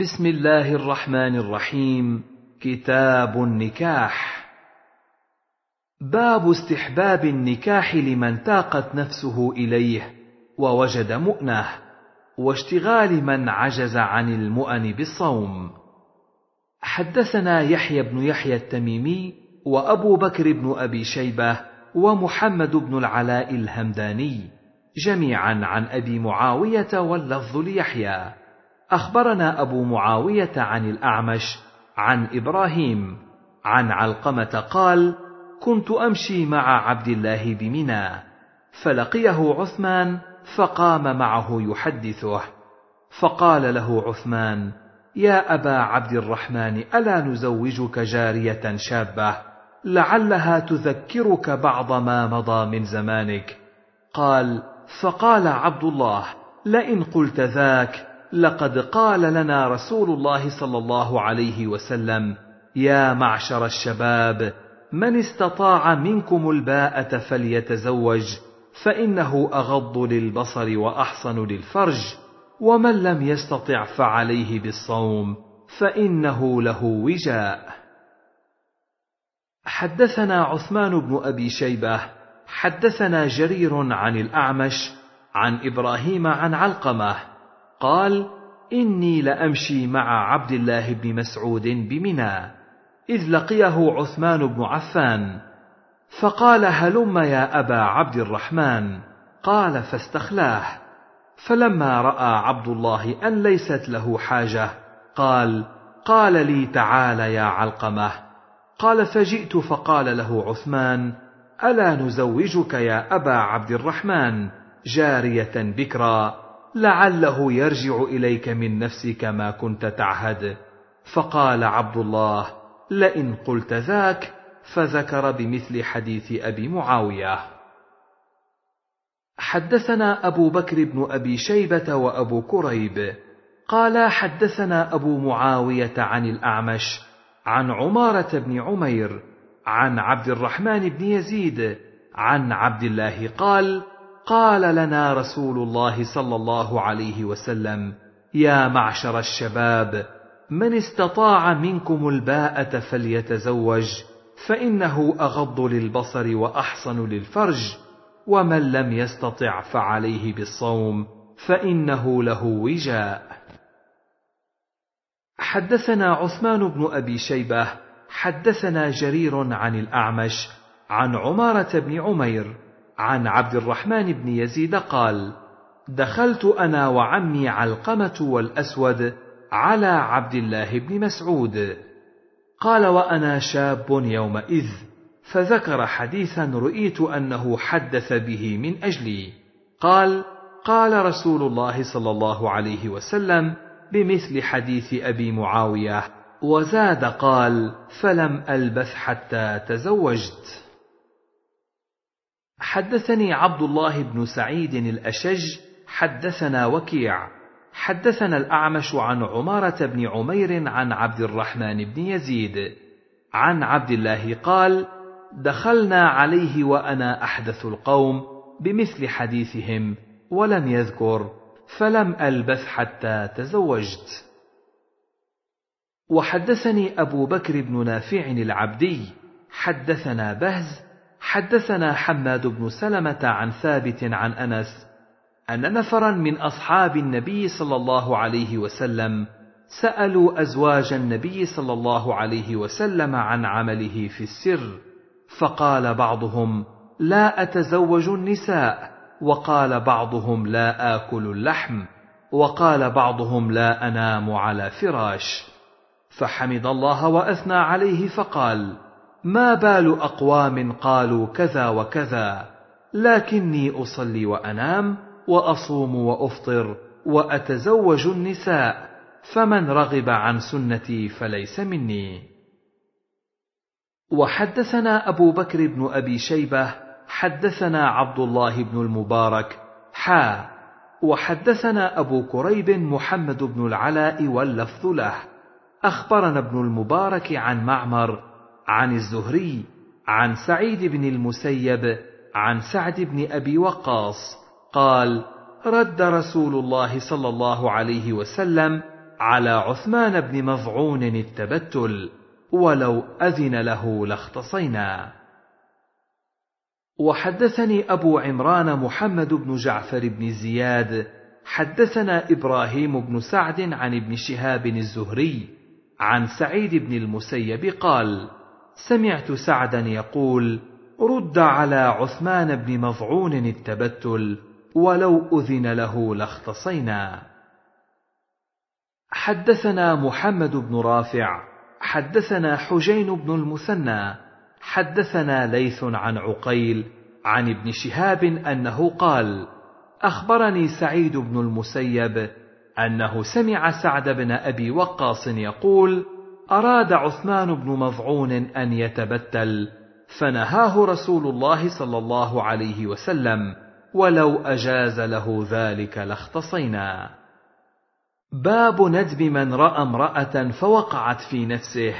بسم الله الرحمن الرحيم. كتاب النكاح. باب استحباب النكاح لمن تاقت نفسه إليه ووجد مؤنه واشتغال من عجز عن المؤن بالصوم. حدثنا يحيى بن يحيى التميمي وأبو بكر بن أبي شيبة ومحمد بن العلاء الهمداني جميعا عن أبي معاوية واللفظ ليحيى. أخبرنا أبو معاوية عن الأعمش عن إبراهيم عن علقمة قال كنت أمشي مع عبد الله بمنى فلقيه عثمان فقام معه يحدثه. فقال له عثمان يا أبا عبد الرحمن ألا نزوجك جارية شابة؟ لعلها تذكرك بعض ما مضى من زمانك. قال فقال عبد الله لئن قلت ذاك لقد قال لنا رسول الله صلى الله عليه وسلم يا معشر الشباب من استطاع منكم الباءة فليتزوج فإنه أغض للبصر وأحصن للفرج ومن لم يستطع فعليه بالصوم فإنه له وجاء. حدثنا عثمان بن أبي شيبة حدثنا جرير عن الأعمش عن إبراهيم عن علقمة قال إني لأمشي مع عبد الله بن مسعود بمنى إذ لقيه عثمان بن عفان. فقال هلم يا أبا عبد الرحمن؟ قال فاستخلاه. فلما رأى عبد الله أن ليست له حاجة قال قال لي تعال يا علقمة. قال فجئت فقال له عثمان ألا نزوجك يا أبا عبد الرحمن جارية بكرا؟ لعله يرجع إليك من نفسك ما كنت تعهد. فقال عبد الله لئن قلت ذاك فذكر بمثل حديث أبي معاوية. حدثنا أبو بكر بن أبي شيبة وأبو كريب. قال حدثنا أبو معاوية عن الأعمش عن عمارة بن عمير عن عبد الرحمن بن يزيد عن عبد الله قال قال لنا رسول الله صلى الله عليه وسلم يا معشر الشباب من استطاع منكم الباءة فليتزوج فإنه أغض للبصر وأحصن للفرج ومن لم يستطع فعليه بالصوم فإنه له وجاء. حدثنا عثمان بن أبي شيبة حدثنا جرير عن الأعمش عن عمارة بن عمير عن عبد الرحمن بن يزيد قال دخلت أنا وعمي علقمة والأسود على عبد الله بن مسعود. قال وأنا شاب يومئذ فذكر حديثا رؤيت أنه حدث به من أجلي. قال قال رسول الله صلى الله عليه وسلم بمثل حديث أبي معاوية وزاد قال فلم ألبث حتى تزوجت. حدثني عبد الله بن سعيد الأشج حدثنا وكيع. حدثنا الأعمش عن عمارة بن عمير عن عبد الرحمن بن يزيد. عن عبد الله قال دخلنا عليه وأنا أحدث القوم بمثل حديثهم ولم يذكر فلم ألبث حتى تزوجت. وحدثني أبو بكر بن نافع العبدي. حدثنا بهز حدثنا حماد بن سلمة عن ثابت عن أنس أن نفرا من أصحاب النبي صلى الله عليه وسلم سألوا أزواج النبي صلى الله عليه وسلم عن عمله في السر فقال بعضهم لا أتزوج النساء. وقال بعضهم لا آكل اللحم. وقال بعضهم لا أنام على فراش. فحمد الله وأثنى عليه فقال ما بال أقوام قالوا كذا وكذا لكني أصلي وأنام وأصوم وأفطر وأتزوج النساء فمن رغب عن سنتي فليس مني. وحدثنا أبو بكر بن أبي شيبة حدثنا عبد الله بن المبارك حا. وحدثنا أبو كريب محمد بن العلاء واللفظ له. أخبرنا ابن المبارك عن معمر عن الزهري عن سعيد بن المسيب عن سعد بن أبي وقاص قال رد رسول الله صلى الله عليه وسلم على عثمان بن مظعون التبتل ولو أذن له لاختصينا. وحدثني أبو عمران محمد بن جعفر بن زياد حدثنا إبراهيم بن سعد عن ابن شهاب الزهري عن سعيد بن المسيب قال سمعت سعدا يقول رد على عثمان بن مظعون التبتل ولو أذن له لاختصينا. حدثنا محمد بن رافع حدثنا حجين بن المثنى حدثنا ليث عن عقيل عن ابن شهاب أنه قال أخبرني سعيد بن المسيب أنه سمع سعد بن أبي وقاص يقول أراد عثمان بن مظعون أن يتبتل فنهاه رسول الله صلى الله عليه وسلم ولو أجاز له ذلك لاختصينا. باب ندب من رأى امرأة فوقعت في نفسه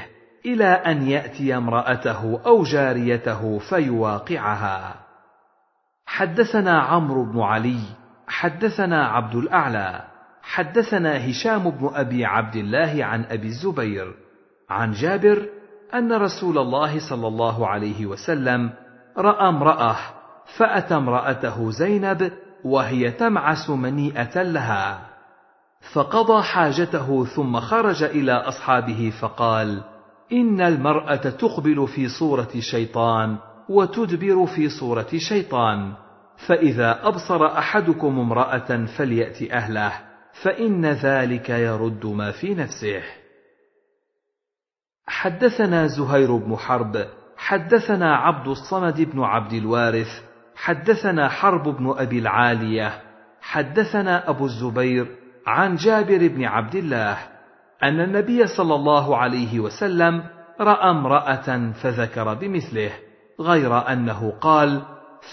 إلى أن يأتي امرأته أو جاريته فيواقعها. حدثنا عمرو بن علي حدثنا عبد الأعلى حدثنا هشام بن أبي عبد الله عن أبي الزبير عن جابر أن رسول الله صلى الله عليه وسلم رأى امرأة فأتى امرأته زينب وهي تمعس منيئة لها فقضى حاجته ثم خرج إلى أصحابه فقال إن المرأة تقبل في صورة شيطان وتدبر في صورة شيطان فإذا أبصر أحدكم امرأة فليأت أهله فإن ذلك يرد ما في نفسه. حدثنا زهير بن حرب حدثنا عبد الصمد بن عبد الوارث حدثنا حرب بن أبي العالية حدثنا أبو الزبير عن جابر بن عبد الله أن النبي صلى الله عليه وسلم رأى امرأة فذكر بمثله غير أنه قال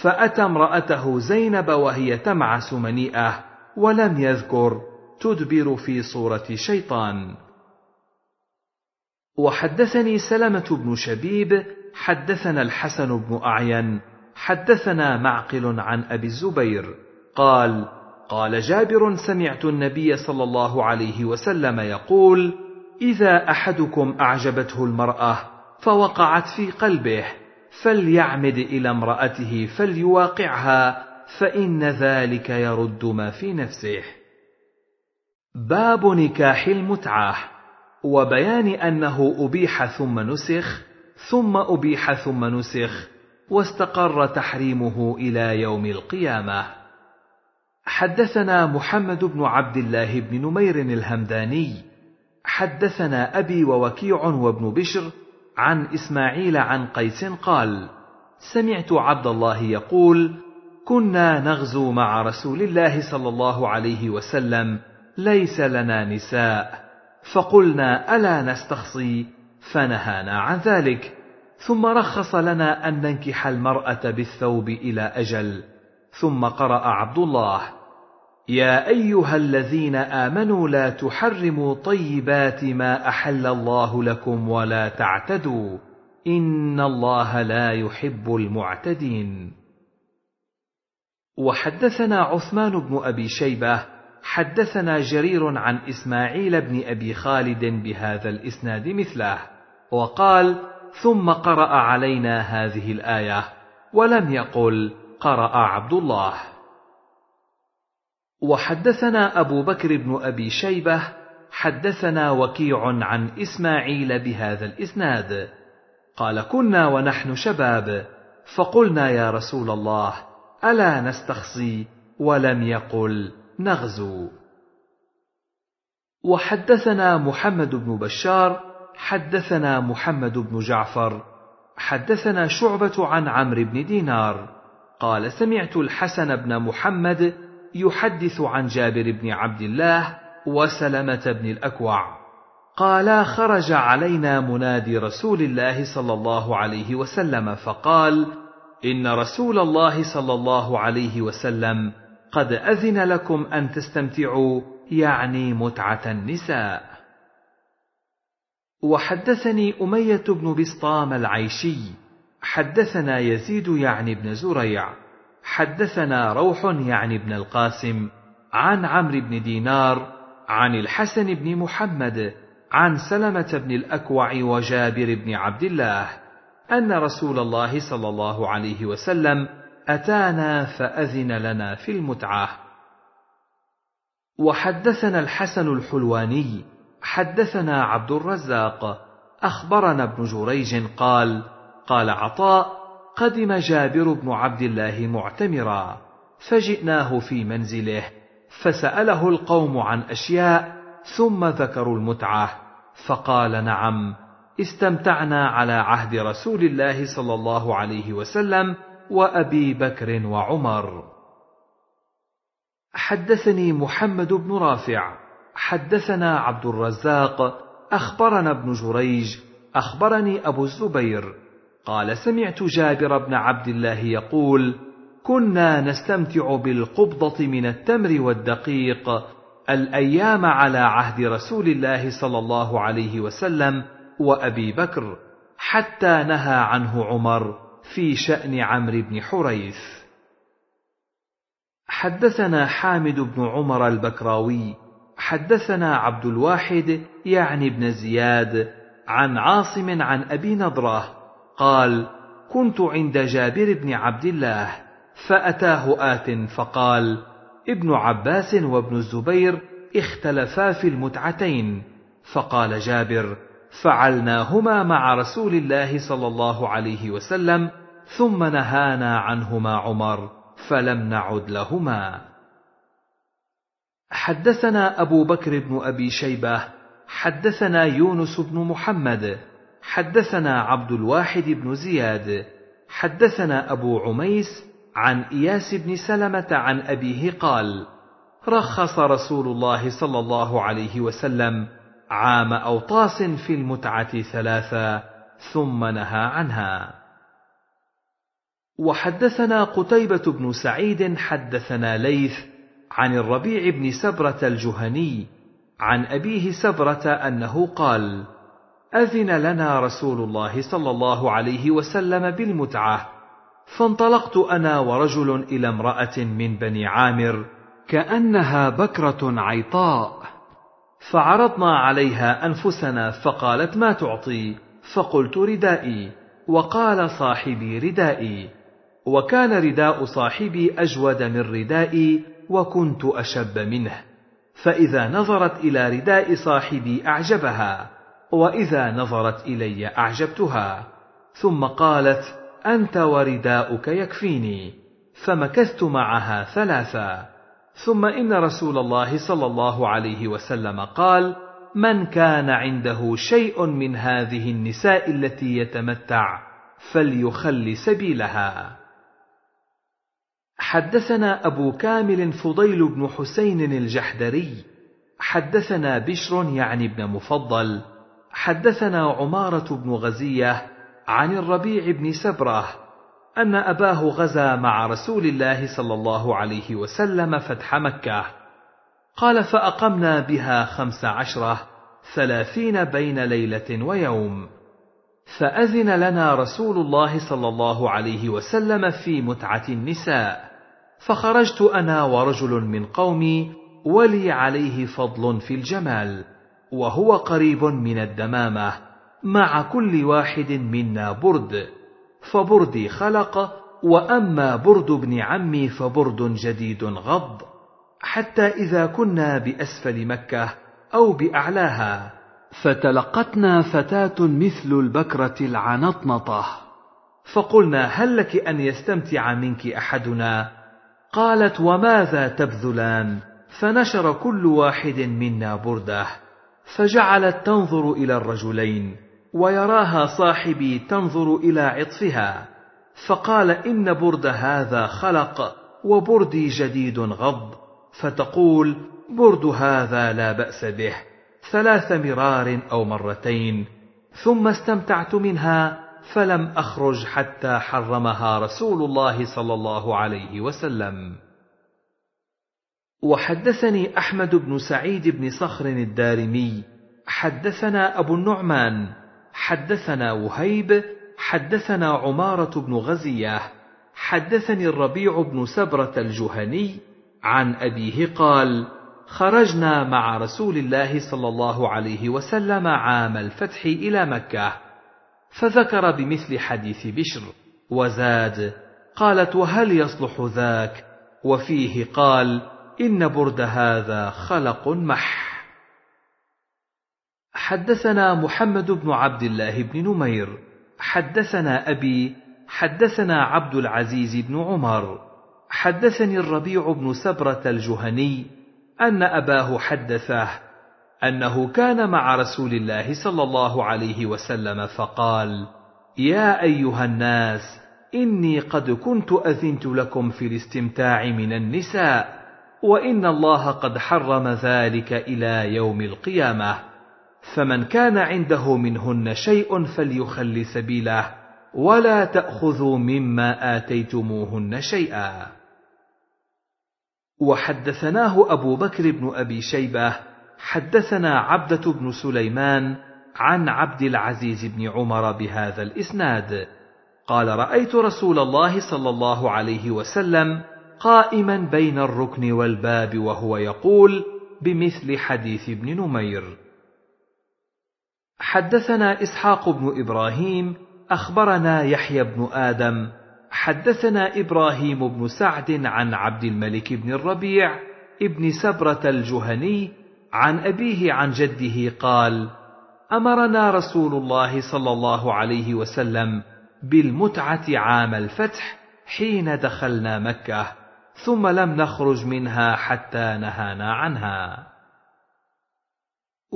فأتى امرأته زينب وهي تمعس منيئة ولم يذكر تدبر في صورة شيطان. وحدثني سلمة بن شبيب حدثنا الحسن بن أعين حدثنا معقل عن أبي الزبير قال قال جابر سمعت النبي صلى الله عليه وسلم يقول إذا أحدكم أعجبته المرأة فوقعت في قلبه فليعمد إلى امرأته فليواقعها فإن ذلك يرد ما في نفسه. باب نكاح المتعة. وبيان أنه أبيح ثم نسخ ثم أبيح ثم نسخ واستقر تحريمه إلى يوم القيامة. حدثنا محمد بن عبد الله بن نمير الهمداني حدثنا أبي ووكيع وابن بشر عن إسماعيل عن قيس قال سمعت عبد الله يقول كنا نغزو مع رسول الله صلى الله عليه وسلم ليس لنا نساء. فقلنا ألا نستخصي؟ فنهانا عن ذلك. ثم رخص لنا أن ننكح المرأة بالثوب إلى أجل. ثم قرأ عبد الله يا أيها الذين آمنوا لا تحرموا طيبات ما أحل الله لكم ولا تعتدوا. إن الله لا يحب المعتدين. وحدثنا عثمان بن أبي شيبة حدثنا جرير عن إسماعيل بن أبي خالد بهذا الإسناد مثله وقال ثم قرأ علينا هذه الآية ولم يقل قرأ عبد الله. وحدثنا أبو بكر بن أبي شيبة حدثنا وكيع عن إسماعيل بهذا الإسناد قال كنا ونحن شباب فقلنا يا رسول الله ألا نستخصي ولم يقل نغزو. وحدثنا محمد بن بشار حدثنا محمد بن جعفر حدثنا شعبة عن عمرو بن دينار. قال سمعت الحسن بن محمد يحدث عن جابر بن عبد الله وسلمة بن الأكوع. قالا خرج علينا منادي رسول الله صلى الله عليه وسلم فقال إن رسول الله صلى الله عليه وسلم قد أذن لكم أن تستمتعوا يعني متعة النساء. وحدثني أمية بن بسطام العيشي. حدثنا يزيد يعني بن زريع. حدثنا روح يعني بن القاسم. عن عمرو بن دينار. عن الحسن بن محمد. عن سلمة بن الأكوع وجابر بن عبد الله. أن رسول الله صلى الله عليه وسلم أتانا فأذن لنا في المتعة. وحدثنا الحسن الحلواني حدثنا عبد الرزاق أخبرنا ابن جريج قال قال عطاء قدم جابر بن عبد الله معتمرا فجئناه في منزله فسأله القوم عن أشياء ثم ذكروا المتعة فقال نعم استمتعنا على عهد رسول الله صلى الله عليه وسلم وأبي بكر وعمر. حدثني محمد بن رافع. حدثنا عبد الرزاق. أخبرنا ابن جريج. أخبرني أبو الزبير. قال سمعت جابر بن عبد الله يقول كنا نستمتع بالقبضة من التمر والدقيق. الأيام على عهد رسول الله صلى الله عليه وسلم وأبي بكر. حتى نهى عنه عمر. في شأن عمرو بن حريث. حدثنا حامد بن عمر البكراوي حدثنا عبد الواحد يعني بن زياد عن عاصم عن أبي نضرة قال كنت عند جابر بن عبد الله فأتاه آت فقال ابن عباس وابن الزبير اختلفا في المتعتين فقال جابر فعلناهما مع رسول الله صلى الله عليه وسلم ثم نهانا عنهما عمر فلم نعد لهما. حدثنا أبو بكر بن أبي شيبة حدثنا يونس بن محمد حدثنا عبد الواحد بن زياد حدثنا أبو عميس عن إياس بن سلمة عن أبيه قال رخص رسول الله صلى الله عليه وسلم عام أوطاس في المتعة ثلاثا ثم نهى عنها. وحدثنا قتيبة بن سعيد حدثنا ليث عن الربيع بن سبرة الجهني عن أبيه سبرة أنه قال أذن لنا رسول الله صلى الله عليه وسلم بالمتعة فانطلقت أنا ورجل إلى امرأة من بني عامر كأنها بكرة عيطاء. فعرضنا عليها أنفسنا فقالت ما تعطي؟ فقلت ردائي. وقال صاحبي ردائي. وكان رداء صاحبي أجود من ردائي وكنت أشب منه. فإذا نظرت إلى رداء صاحبي أعجبها وإذا نظرت إلي أعجبتها. ثم قالت أنت ورداؤك يكفيني. فمكثت معها ثلاثا ثم إن رسول الله صلى الله عليه وسلم قال من كان عنده شيء من هذه النساء التي يتمتع فليخل سبيلها. حدثنا أبو كامل فضيل بن حسين الجحدري حدثنا بشر يعني بن مفضل حدثنا عمارة بن غزية عن الربيع بن سبرة أن أباه غزا مع رسول الله صلى الله عليه وسلم فتح مكة. قال فأقمنا بها خمس عشرة ثلاثين بين ليلة ويوم. فأذن لنا رسول الله صلى الله عليه وسلم في متعة النساء. فخرجت أنا ورجل من قومي ولي عليه فضل في الجمال وهو قريب من الدمامة مع كل واحد منا برد. فبردي خلق وأما برد ابن عمي فبرد جديد غض. حتى إذا كنا بأسفل مكة أو بأعلاها فتلقتنا فتاة مثل البكرة العنطنطة. فقلنا هل لك أن يستمتع منك أحدنا؟ قالت وماذا تبذلان؟ فنشر كل واحد منا برده. فجعلت تنظر إلى الرجلين. ويراها صاحبي تنظر إلى عطفها فقال إن برد هذا خلق وبردي جديد غض فتقول برد هذا لا بأس به ثلاث مرار أو مرتين ثم استمتعت منها فلم أخرج حتى حرمها رسول الله صلى الله عليه وسلم. وحدثني أحمد بن سعيد بن صخر الدارمي حدثنا أبو النعمان حدثنا وهيب حدثنا عمارة بن غزيه حدثني الربيع بن سبرة الجهني عن أبيه قال خرجنا مع رسول الله صلى الله عليه وسلم عام الفتح إلى مكة فذكر بمثل حديث بشر وزاد قالت وهل يصلح ذاك؟ وفيه قال إن برد هذا خلق مح حدثنا محمد بن عبد الله بن نمير حدثنا أبي حدثنا عبد العزيز بن عمر. حدثني الربيع بن سبرة الجهني أن أباه حدثه أنه كان مع رسول الله صلى الله عليه وسلم فقال يا أيها الناس إني قد كنت أذنت لكم في الاستمتاع من النساء وإن الله قد حرم ذلك إلى يوم القيامة. فمن كان عنده منهن شيء فليخل سبيله ولا تأخذوا مما آتيتموهن شيئا. وحدثناه أبو بكر بن أبي شيبة حدثنا عبدة بن سليمان عن عبد العزيز بن عمر بهذا الإسناد. قال رأيت رسول الله صلى الله عليه وسلم قائما بين الركن والباب وهو يقول بمثل حديث ابن نمير. حدثنا إسحاق بن إبراهيم أخبرنا يحيى بن آدم حدثنا إبراهيم بن سعد عن عبد الملك بن الربيع ابن سبرة الجهني عن أبيه عن جده قال أمرنا رسول الله صلى الله عليه وسلم بالمتعة عام الفتح حين دخلنا مكة ثم لم نخرج منها حتى نهانا عنها.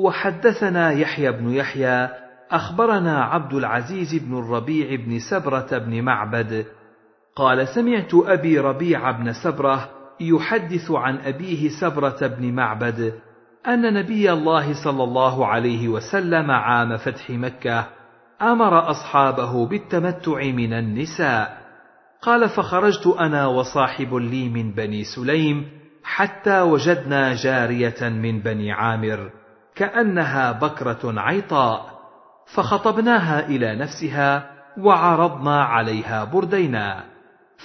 وحدثنا يحيى بن يحيى أخبرنا عبد العزيز بن الربيع بن سبرة بن معبد. قال سمعت أبي ربيع بن سبرة يحدث عن أبيه سبرة بن معبد أن نبي الله صلى الله عليه وسلم عام فتح مكة أمر أصحابه بالتمتع من النساء. قال فخرجت أنا وصاحب لي من بني سليم حتى وجدنا جارية من بني عامر. كأنها بكرة عيطاء فخطبناها إلى نفسها وعرضنا عليها بردينا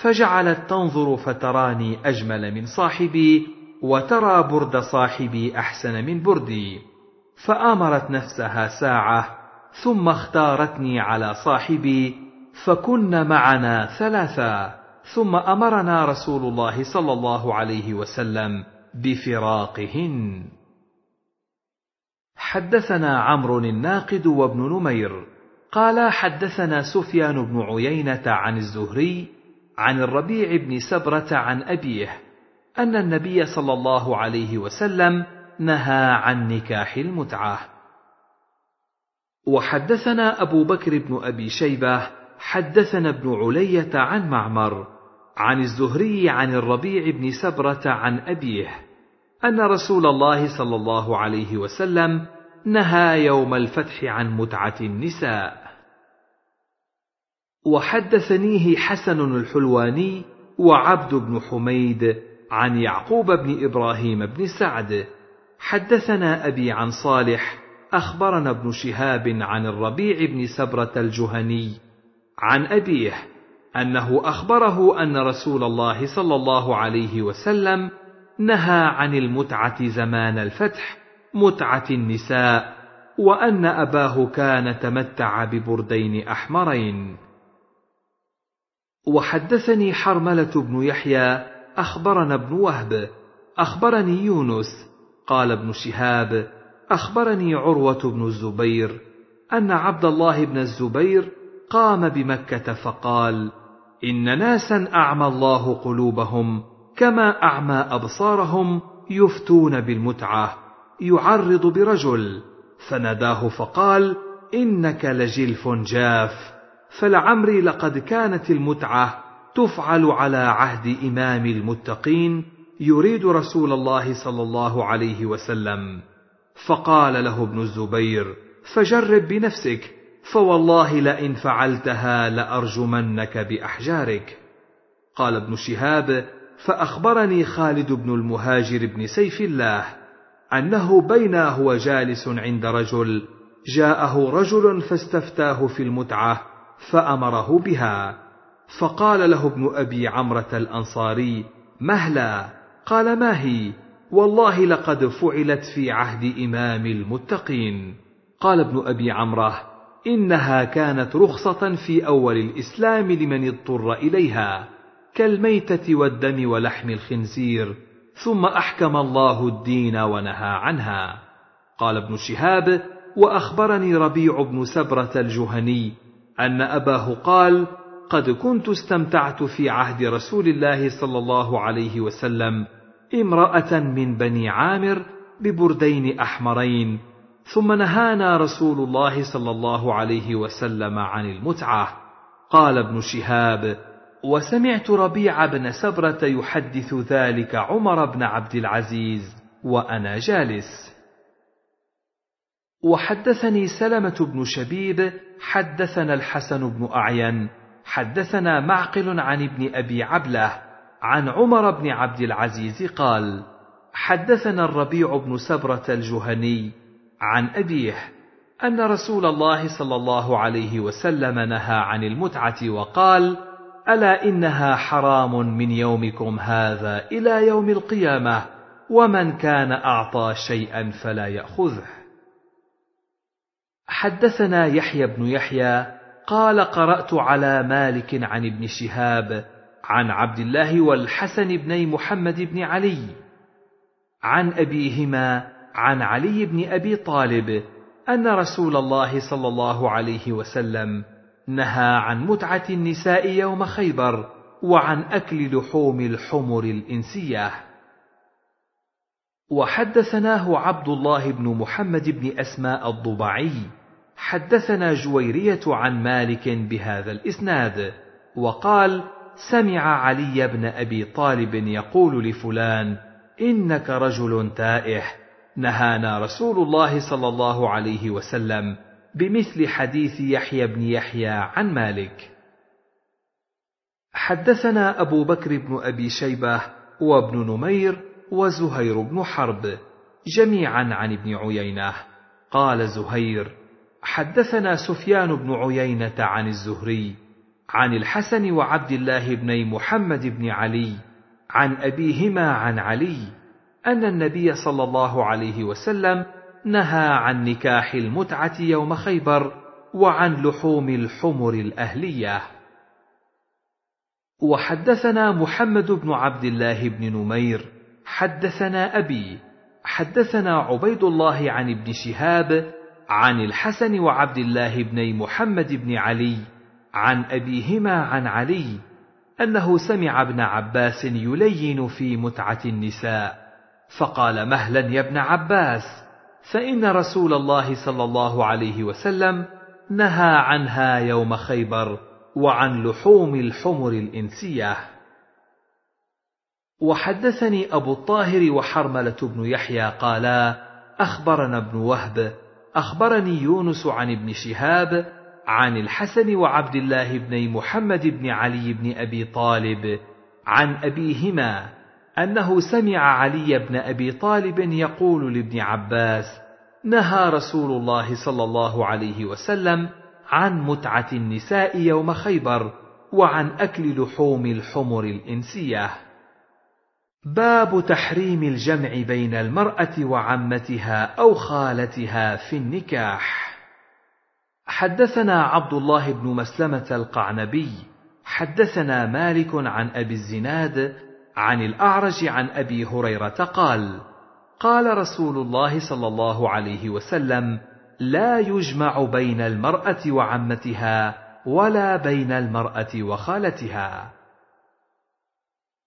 فجعلت تنظر فتراني أجمل من صاحبي وترى برد صاحبي أحسن من بردي فآمرت نفسها ساعة ثم اختارتني على صاحبي فكن معنا ثلاثا ثم أمرنا رسول الله صلى الله عليه وسلم بفراقهن. حدثنا عمرو الناقد وابن نمير قال حدثنا سفيان بن عيينة عن الزهري عن الربيع بن سبرة عن أبيه أن النبي صلى الله عليه وسلم نهى عن نكاح المتعة. وحدثنا أبو بكر بن أبي شيبة حدثنا ابن علية عن معمر عن الزهري عن الربيع بن سبرة عن أبيه. أن رسول الله صلى الله عليه وسلم نهى يوم الفتح عن متعة النساء. وحدثنيه حسن الحلواني وعبد بن حميد عن يعقوب بن إبراهيم بن سعد. حدثنا أبي عن صالح أخبرنا ابن شهاب عن الربيع بن سبرة الجهني عن أبيه أنه أخبره أن رسول الله صلى الله عليه وسلم نهى عن المتعة زمان الفتح متعة النساء وأن أباه كان تمتع ببردين أحمرين. وحدثني حرملة بن يحيى أخبرنا ابن وهب أخبرني يونس قال ابن شهاب أخبرني عروة بن الزبير أن عبد الله بن الزبير قام بمكة فقال إن ناسا أعمى الله قلوبهم كما أعمى أبصارهم يفتون بالمتعة يعرض برجل فناداه فقال إنك لجلف جاف فلعمري لقد كانت المتعة تفعل على عهد إمام المتقين يريد رسول الله صلى الله عليه وسلم. فقال له ابن الزبير فجرب بنفسك فوالله لئن فعلتها لأرجمنك بأحجارك. قال ابن شهاب فأخبرني خالد بن المهاجر بن سيف الله أنه بينا هو جالس عند رجل جاءه رجل فاستفتاه في المتعة فأمره بها فقال له ابن أبي عمرة الأنصاري مهلا قال ما هي؟ والله لقد فعلت في عهد إمام المتقين. قال ابن أبي عمرة إنها كانت رخصة في أول الإسلام لمن اضطر إليها. كالميتة والدم ولحم الخنزير ثم أحكم الله الدين ونهى عنها. قال ابن شهاب وأخبرني ربيع بن سبرة الجهني أن أباه قال قد كنت استمتعت في عهد رسول الله صلى الله عليه وسلم امرأة من بني عامر ببردين أحمرين ثم نهانا رسول الله صلى الله عليه وسلم عن المتعة. قال ابن شهاب وسمعت ربيع بن سبرة يحدث ذلك عمر بن عبد العزيز وأنا جالس. وحدثني سلمة بن شبيب حدثنا الحسن بن أعين حدثنا معقل عن ابن أبي عبلة عن عمر بن عبد العزيز قال حدثنا الربيع بن سبرة الجهني عن أبيه أن رسول الله صلى الله عليه وسلم نهى عن المتعة وقال: ألا إنها حرام من يومكم هذا إلى يوم القيامة، ومن كان أعطى شيئا فلا يأخذه. حدثنا يحيى بن يحيى قال قرأت على مالك عن ابن شهاب عن عبد الله والحسن بن محمد بن علي عن أبيهما عن علي بن أبي طالب أن رسول الله صلى الله عليه وسلم نهى عن متعة النساء يوم خيبر وعن أكل لحوم الحمر الإنسية. وحدثناه عبد الله بن محمد بن أسماء الضبعي. حدثنا جويرية عن مالك بهذا الإسناد وقال سمع علي بن أبي طالب يقول لفلان إنك رجل تائه. نهانا رسول الله صلى الله عليه وسلم. بمثل حديث يحيى بن يحيى عن مالك. حدثنا أبو بكر بن أبي شيبة وابن نمير وزهير بن حرب جميعا عن ابن عيينة. قال زهير حدثنا سفيان بن عيينة عن الزهري عن الحسن وعبد الله بن محمد بن علي عن أبيهما عن علي أن النبي صلى الله عليه وسلم نهى عن نكاح المتعة يوم خيبر وعن لحوم الحمر الأهلية. وحدثنا محمد بن عبد الله بن نمير حدثنا أبي حدثنا عبيد الله عن ابن شهاب عن الحسن وعبد الله بن محمد بن علي عن أبيهما عن علي أنه سمع ابن عباس يلين في متعة النساء فقال مهلا يا ابن عباس فإن رسول الله صلى الله عليه وسلم نهى عنها يوم خيبر وعن لحوم الحمر الإنسية. وحدثني أبو الطاهر وحرملة بن يحيى قالا أخبرنا ابن وهب أخبرني يونس عن ابن شهاب عن الحسن وعبد الله بن محمد بن علي بن أبي طالب عن أبيهما أنه سمع علي بن أبي طالب يقول لابن عباس نهى رسول الله صلى الله عليه وسلم عن متعة النساء يوم خيبر وعن أكل لحوم الحمر الإنسية. باب تحريم الجمع بين المرأة وعمتها أو خالتها في النكاح. حدثنا عبد الله بن مسلمة القعنبي حدثنا مالك عن أبي الزناد عن الأعرج عن أبي هريرة قال قال رسول الله صلى الله عليه وسلم لا يجمع بين المرأة وعمتها ولا بين المرأة وخالتها.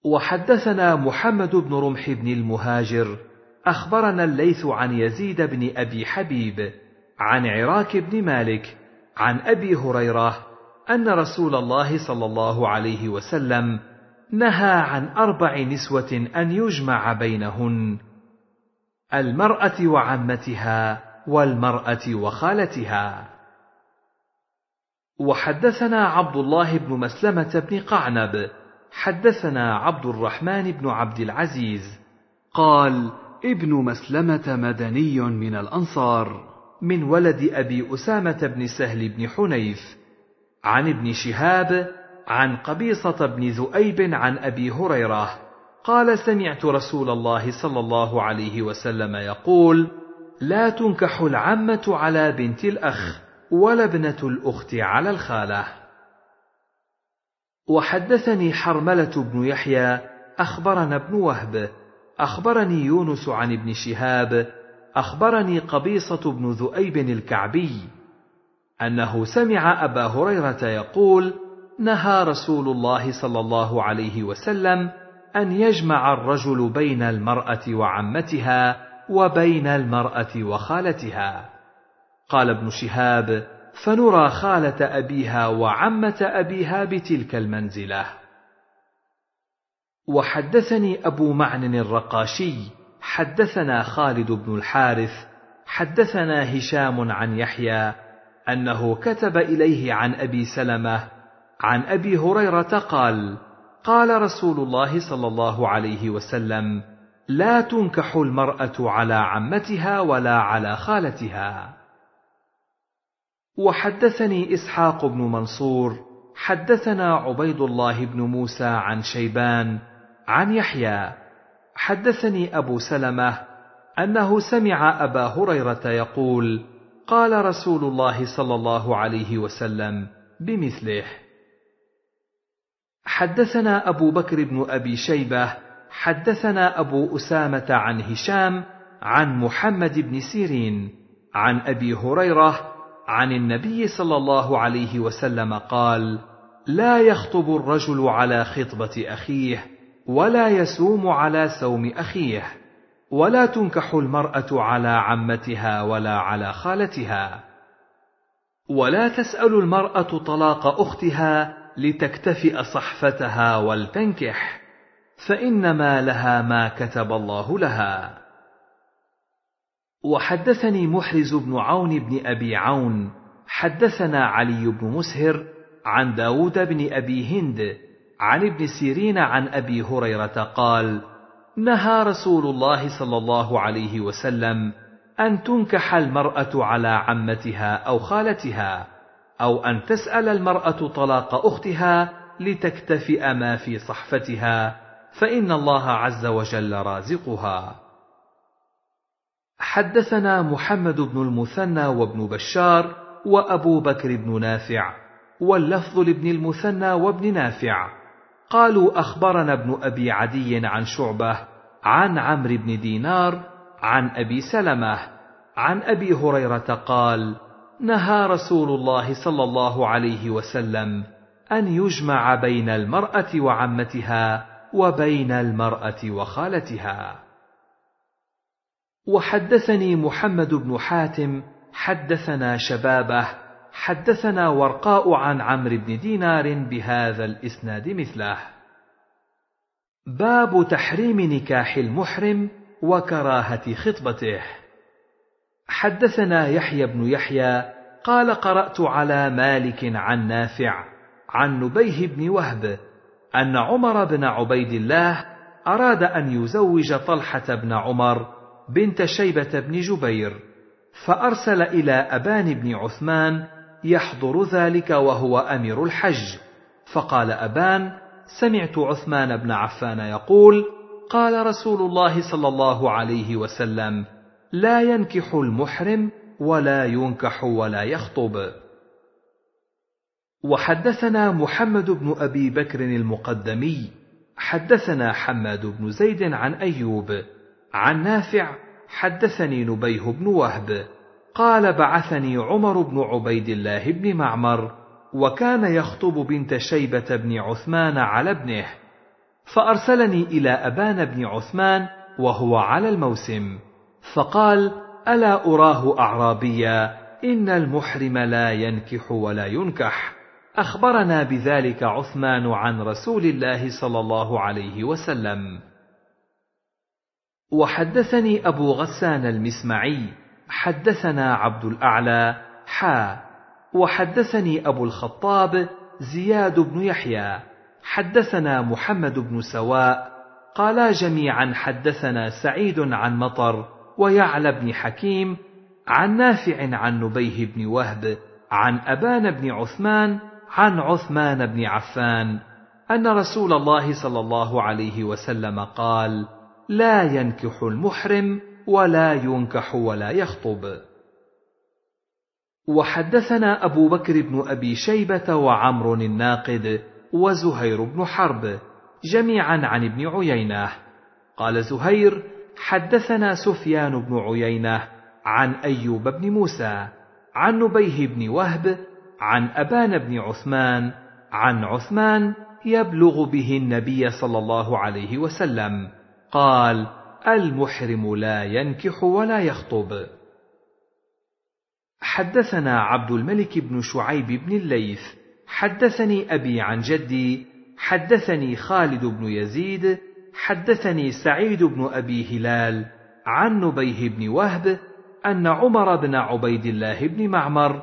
وحدثنا محمد بن رمح بن المهاجر أخبرنا الليث عن يزيد بن أبي حبيب عن عراك بن مالك عن أبي هريرة أن رسول الله صلى الله عليه وسلم نهى عن أربع نسوة أن يجمع بينهن المرأة وعمتها والمرأة وخالتها. وحدثنا عبد الله بن مسلمة بن قعنب حدثنا عبد الرحمن بن عبد العزيز قال ابن مسلمة مدني من الأنصار من ولد أبي أسامة بن سهل بن حنيف عن ابن شهاب عن قبيصة بن ذؤيب عن أبي هريرة قال سمعت رسول الله صلى الله عليه وسلم يقول لا تنكح العمة على بنت الأخ ولا ابنة الأخت على الخالة. وحدثني حرملة بن يحيى أخبرنا ابن وهب أخبرني يونس عن ابن شهاب أخبرني قبيصة بن ذؤيب الكعبي أنه سمع أبا هريرة يقول نهى رسول الله صلى الله عليه وسلم أن يجمع الرجل بين المرأة وعمتها وبين المرأة وخالتها. قال ابن شهاب فنرى خالة أبيها وعمة أبيها بتلك المنزلة. وحدثني أبو معن الرقاشي حدثنا خالد بن الحارث حدثنا هشام عن يحيى أنه كتب إليه عن أبي سلمة عن أبي هريرة قال قال رسول الله صلى الله عليه وسلم لا تنكح المرأة على عمتها ولا على خالتها. وحدثني إسحاق بن منصور حدثنا عبيد الله بن موسى عن شيبان عن يحيى. حدثني أبو سلمة أنه سمع أبا هريرة يقول قال رسول الله صلى الله عليه وسلم بمثله. حدثنا أبو بكر بن أبي شيبة حدثنا أبو أسامة عن هشام عن محمد بن سيرين عن أبي هريرة عن النبي صلى الله عليه وسلم قال لا يخطب الرجل على خطبة أخيه ولا يسوم على سوم أخيه ولا تنكح المرأة على عمتها ولا على خالتها ولا تسأل المرأة طلاق أختها لتكتفئ صحفتها ولتنكح فانما لها ما كتب الله لها. وحدثني محرز بن عون بن أبي عون حدثنا علي بن مسهر عن داود بن أبي هند عن ابن سيرين عن أبي هريرة قال نهى رسول الله صلى الله عليه وسلم أن تنكح المرأة على عمتها أو خالتها. أو أن تسأل المرأة طلاق أختها لتكتفئ ما في صحفتها فإن الله عز وجل رازقها. حدثنا محمد بن المثنى وابن بشار وأبو بكر بن نافع واللفظ لابن المثنى وابن نافع. قالوا أخبرنا ابن أبي عدي عن شعبة عن عمرو بن دينار عن أبي سلمة عن أبي هريرة قال نهى رسول الله صلى الله عليه وسلم أن يجمع بين المرأة وعمتها وبين المرأة وخالتها. وحدثني محمد بن حاتم حدثنا شبابه حدثنا ورقاء عن عمرو بن دينار بهذا الإسناد مثله. باب تحريم نكاح المحرم وكراهة خطبته. حدثنا يحيى بن يحيى قال قرأت على مالك عن نافع عن نبيه بن وهب أن عمر بن عبيد الله أراد أن يزوج طلحة بن عمر بنت شيبة بن جبير فأرسل إلى أبان بن عثمان يحضر ذلك وهو أمير الحج. فقال أبان سمعت عثمان بن عفان يقول قال رسول الله صلى الله عليه وسلم لا ينكح المحرم ولا ينكح ولا يخطب. وحدثنا محمد بن أبي بكر المقدمي حدثنا حماد بن زيد عن أيوب عن نافع حدثني نبيه بن وهب قال بعثني عمر بن عبيد الله بن معمر وكان يخطب بنت شيبة بن عثمان على ابنه فأرسلني إلى أبان بن عثمان وهو على الموسم. فقال ألا أراه أعرابيا؟ إن المحرم لا ينكح ولا ينكح. أخبرنا بذلك عثمان عن رسول الله صلى الله عليه وسلم. وحدثني أبو غسان المسمعي حدثنا عبد الأعلى حا. وحدثني أبو الخطاب زياد بن يحيى. حدثنا محمد بن سواء قالا جميعا حدثنا سعيد عن مطر ويعلى بن حكيم عن نافع عن نبيه بن وهب عن أبان بن عثمان عن عثمان بن عفان أن رسول الله صلى الله عليه وسلم قال لا ينكح المحرم ولا ينكح ولا يخطب. وحدثنا أبو بكر بن أبي شيبة وعمر الناقد وزهير بن حرب جميعا عن ابن عيينة. قال زهير حدثنا سفيان بن عيينة عن أيوب بن موسى عن نبيه بن وهب عن أبان بن عثمان عن عثمان يبلغ به النبي صلى الله عليه وسلم قال المحرم لا ينكح ولا يخطب. حدثنا عبد الملك بن شعيب بن الليث حدثني أبي عن جدي حدثني خالد بن يزيد حدثني سعيد بن أبي هلال عن نبيه بن وهب أن عمر بن عبيد الله بن معمر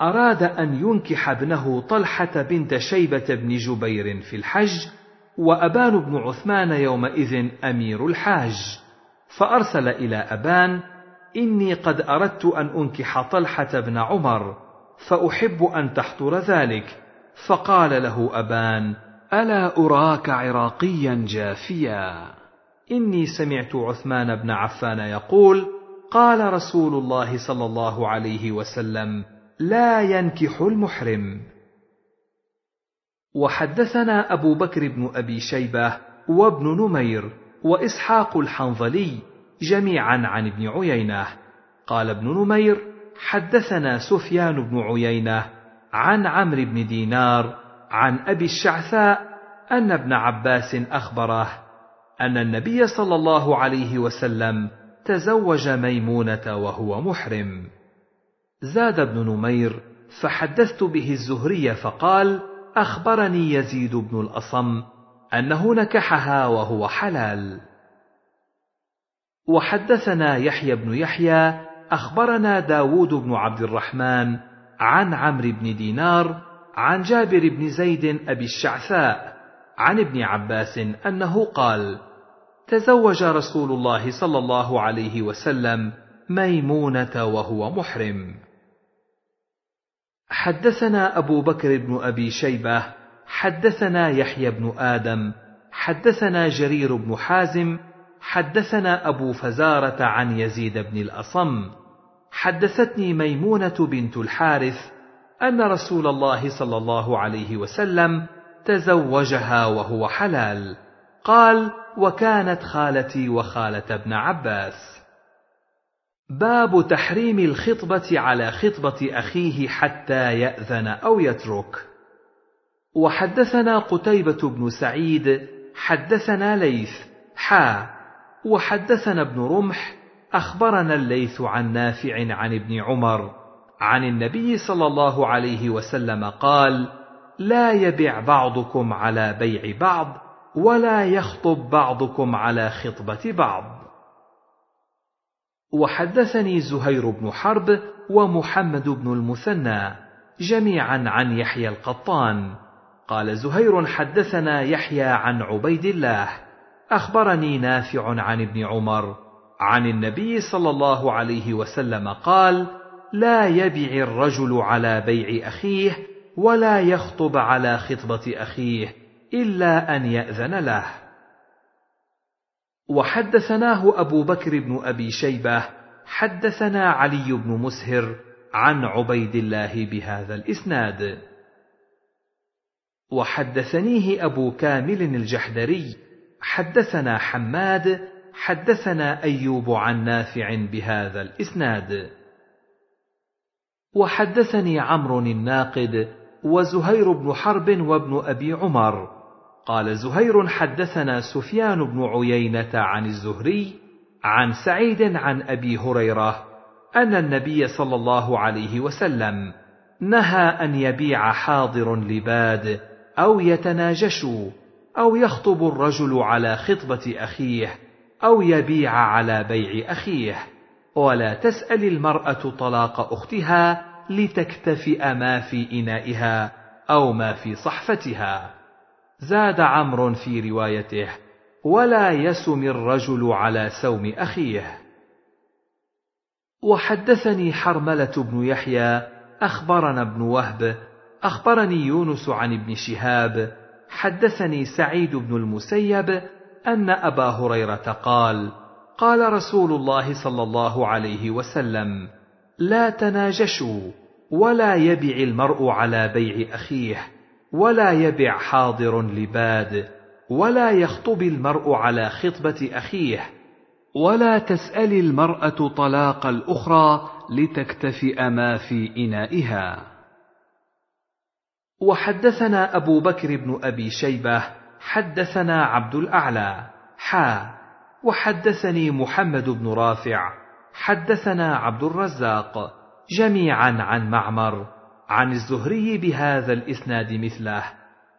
أراد أن ينكح ابنه طلحة بنت شيبة بن جبير في الحج وأبان بن عثمان يومئذ أمير الحاج فأرسل إلى أبان إني قد أردت أن أنكح طلحة بن عمر فأحب أن تحضر ذلك فقال له أبان ألا أراك عراقيا جافيا. إني سمعت عثمان بن عفان يقول قال رسول الله صلى الله عليه وسلم لا ينكح المحرم. وحدثنا أبو بكر بن أبي شيبة وابن نمير وإسحاق الحنظلي جميعا عن ابن عيينة. قال ابن نمير حدثنا سفيان بن عيينة عن عمرو بن دينار عن أبي الشعثاء أن ابن عباس أخبره أن النبي صلى الله عليه وسلم تزوج ميمونة وهو محرم. زاد ابن نمير فحدثت به الزهري فقال أخبرني يزيد بن الأصم انه نكحها وهو حلال. وحدثنا يحيى بن يحيى أخبرنا داود بن عبد الرحمن عن عمرو بن دينار عن جابر بن زيد أبي الشعثاء عن ابن عباس أنه قال تزوج رسول الله صلى الله عليه وسلم ميمونة وهو محرم. حدثنا أبو بكر بن أبي شيبة حدثنا يحيى بن آدم حدثنا جرير بن حازم حدثنا أبو فزارة عن يزيد بن الأصم. حدثتني ميمونة بنت الحارث أن رسول الله صلى الله عليه وسلم تزوجها وهو حلال. قال وكانت خالتي وخالة ابن عباس. باب تحريم الخطبة على خطبة أخيه حتى يأذن أو يترك. وحدثنا قتيبة بن سعيد حدثنا ليث حا. وحدثنا ابن رمح أخبرنا الليث عن نافع عن ابن عمر. عن النبي صلى الله عليه وسلم قال لا يبع بعضكم على بيع بعض ولا يخطب بعضكم على خطبة بعض. وحدثني زهير بن حرب ومحمد بن المثنى جميعا عن يحيى القطان. قال زهير حدثنا يحيى عن عبيد الله أخبرني نافع عن ابن عمر عن النبي صلى الله عليه وسلم قال لا يبع الرجل على بيع أخيه ولا يخطب على خطبة أخيه إلا أن يأذن له. وحدثناه أبو بكر بن أبي شيبة حدثنا علي بن مسهر عن عبيد الله بهذا الإسناد. وحدثنيه أبو كامل الجحدري حدثنا حماد حدثنا أيوب عن نافع بهذا الإسناد. وحدثني عمرو الناقد وزهير بن حرب وابن أبي عمر. قال زهير حدثنا سفيان بن عيينة عن الزهري عن سعيد عن أبي هريرة أن النبي صلى الله عليه وسلم نهى أن يبيع حاضر لباد أو يتناجشوا أو يخطب الرجل على خطبة أخيه أو يبيع على بيع أخيه. ولا تسأل المرأة طلاق أختها لتكتفئ ما في إنائها أو ما في صحفتها. زاد عمرو في روايته ولا يسم الرجل على سوم أخيه. وحدثني حرملة بن يحيى أخبرنا ابن وهب أخبرني يونس عن ابن شهاب حدثني سعيد بن المسيب أن أبا هريرة قال قال رسول الله صلى الله عليه وسلم لا تناجشوا ولا يبع المرء على بيع أخيه ولا يبع حاضر لباد ولا يخطب المرء على خطبة أخيه ولا تسأل المرأة طلاق الأخرى لتكتفئ ما في إنائها. وحدثنا أبو بكر بن أبي شيبة حدثنا عبد الأعلى حا وحدثني محمد بن رافع حدثنا عبد الرزاق جميعا عن معمر عن الزهري بهذا الإسناد مثله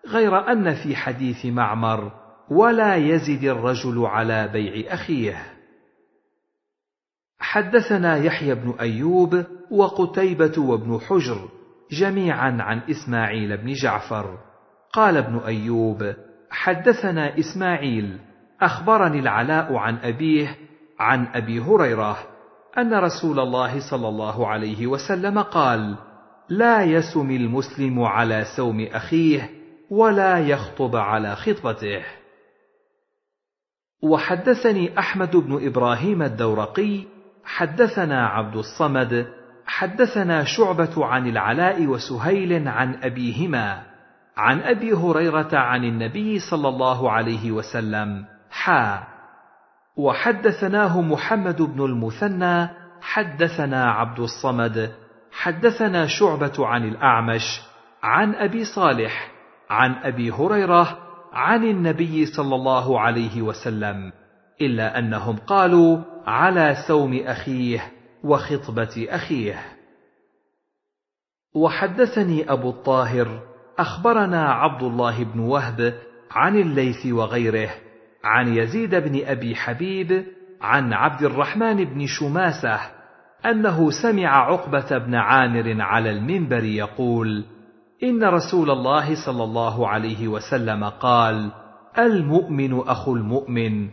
غير أن في حديث معمر ولا يزد الرجل على بيع أخيه. حدثنا يحيى بن أيوب وقتيبة وابن حجر جميعا عن إسماعيل بن جعفر. قال ابن أيوب حدثنا إسماعيل أخبرني العلاء عن أبيه عن أبي هريرة أن رسول الله صلى الله عليه وسلم قال لا يسم المسلم على سوم أخيه ولا يخطب على خطبته. وحدثني أحمد بن إبراهيم الدورقي حدثنا عبد الصمد حدثنا شعبة عن العلاء وسهيل عن أبيهما عن أبي هريرة عن النبي صلى الله عليه وسلم حا وحدثناه محمد بن المثنى حدثنا عبد الصمد حدثنا شعبة عن الأعمش عن أبي صالح عن أبي هريرة عن النبي صلى الله عليه وسلم إلا أنهم قالوا على سوم أخيه وخطبة أخيه. وحدثني أبو الطاهر أخبرنا عبد الله بن وهب عن الليث وغيره عن يزيد بن أبي حبيب عن عبد الرحمن بن شماسة أنه سمع عقبة بن عامر على المنبر يقول إن رسول الله صلى الله عليه وسلم قال المؤمن أخو المؤمن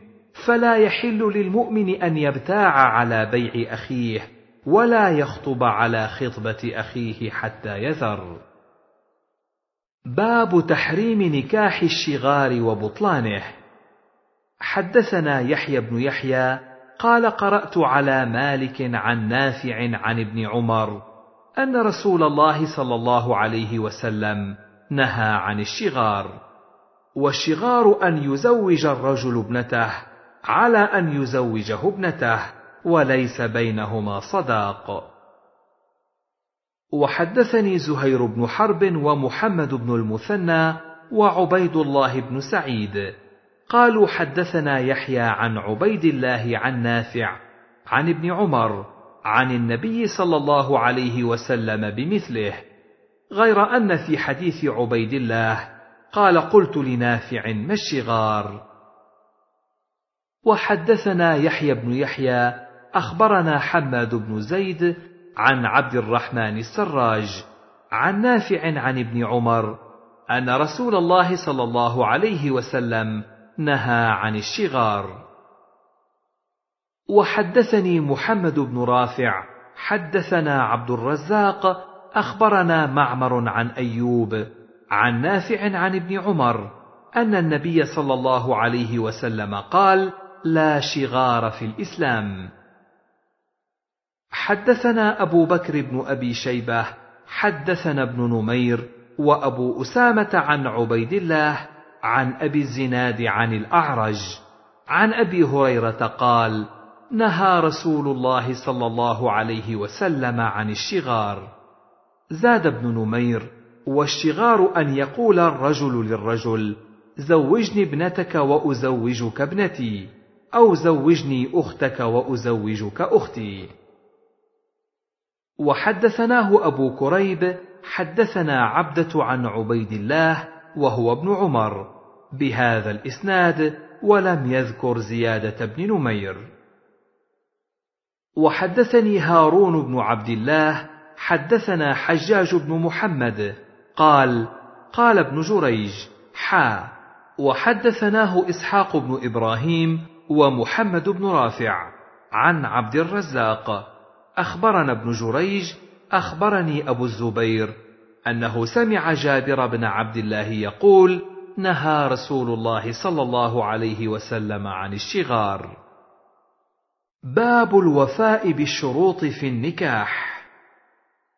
فلا يحل للمؤمن أن يبتاع على بيع أخيه ولا يخطب على خطبة أخيه حتى يذر. باب تحريم نكاح الشغار وبطلانه. حدثنا يحيى بن يحيى قال قرأت على مالك عن نافع عن ابن عمر أن رسول الله صلى الله عليه وسلم نهى عن الشغار والشغار أن يزوج الرجل ابنته على أن يزوجه ابنته وليس بينهما صداق. وحدثني زهير بن حرب ومحمد بن المثنى وعبيد الله بن سعيد. قالوا حدثنا يحيى عن عبيد الله عن نافع عن ابن عمر عن النبي صلى الله عليه وسلم بمثله غير أن في حديث عبيد الله قال قلت لنافع ما الشغار؟ وحدثنا يحيى بن يحيى أخبرنا حماد بن زيد عن عبد الرحمن السراج عن نافع عن ابن عمر أن رسول الله صلى الله عليه وسلم نهى عن الشغار. وحدثني محمد بن رافع حدثنا عبد الرزاق أخبرنا معمر عن أيوب عن نافع عن ابن عمر أن النبي صلى الله عليه وسلم قال لا شغار في الإسلام. حدثنا أبو بكر بن أبي شيبة حدثنا ابن نمير وأبو أسامة عن عبيد الله عن أبي الزناد عن الأعرج عن أبي هريرة قال نهى رسول الله صلى الله عليه وسلم عن الشغار. زاد ابن نمير والشغار أن يقول الرجل للرجل زوجني ابنتك وأزوجك ابنتي أو زوجني أختك وأزوجك أختي. وحدثناه أبو كريب حدثنا عبدة عن عبيد الله وهو ابن عمر. بهذا الإسناد ولم يذكر زيادة بن نمير. وحدثني هارون بن عبد الله حدثنا حجاج بن محمد قال قال ابن جريج حا. وحدثناه إسحاق بن إبراهيم ومحمد بن رافع عن عبد الرزاق. أخبرنا ابن جريج أخبرني أبو الزبير أنه سمع جابر بن عبد الله يقول نهى رسول الله صلى الله عليه وسلم عن الشغار. باب الوفاء بالشروط في النكاح.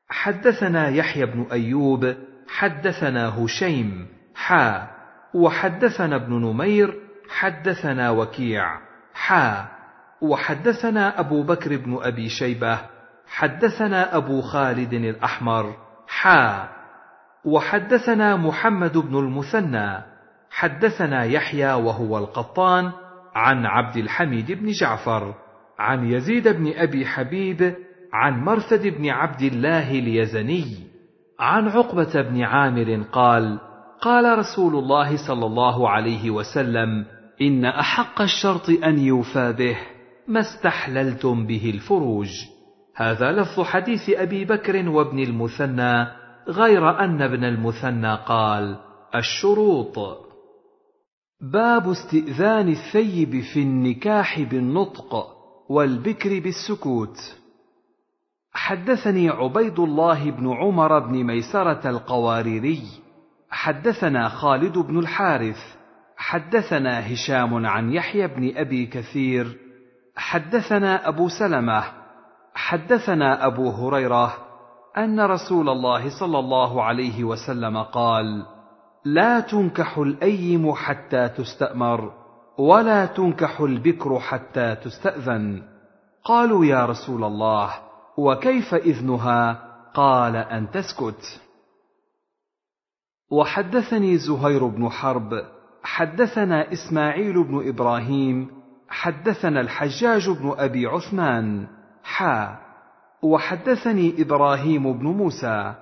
حدثنا يحيى بن أيوب حدثنا هشيم حا وحدثنا ابن نمير حدثنا وكيع حا وحدثنا أبو بكر بن أبي شيبة حدثنا أبو خالد الأحمر حا وحدثنا محمد بن المثنى حدثنا يحيى وهو القطان عن عبد الحميد بن جعفر عن يزيد بن أبي حبيب عن مرثد بن عبد الله اليزني عن عقبة بن عامر قال قال رسول الله صلى الله عليه وسلم إن أحق الشرط أن يوفى به ما استحللتم به الفروج. هذا لفظ حديث أبي بكر وابن المثنى غير أن ابن المثنى قال الشروط. باب استئذان الثيب في النكاح بالنطق والبكر بالسكوت. حدثني عبيد الله بن عمر بن ميسرة القواريري. حدثنا خالد بن الحارث. حدثنا هشام عن يحيى بن أبي كثير. حدثنا أبو سلمة. حدثنا أبو هريرة. أن رسول الله صلى الله عليه وسلم قال لا تنكح الأيم حتى تستأمر ولا تنكح البكر حتى تستأذن. قالوا يا رسول الله وكيف إذنها؟ قال أن تسكت. وحدثني زهير بن حرب حدثنا إسماعيل بن إبراهيم حدثنا الحجاج بن أبي عثمان. حا. وحدثني إبراهيم بن موسى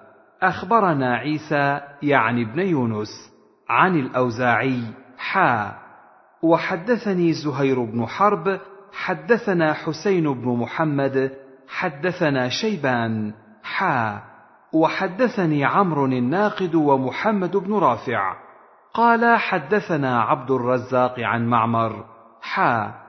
أخبرنا عيسى يعني ابن يونس عن الأوزاعي حا وحدثني زهير بن حرب حدثنا حسين بن محمد حدثنا شيبان حا وحدثني عمرو الناقد ومحمد بن رافع قال حدثنا عبد الرزاق عن معمر حا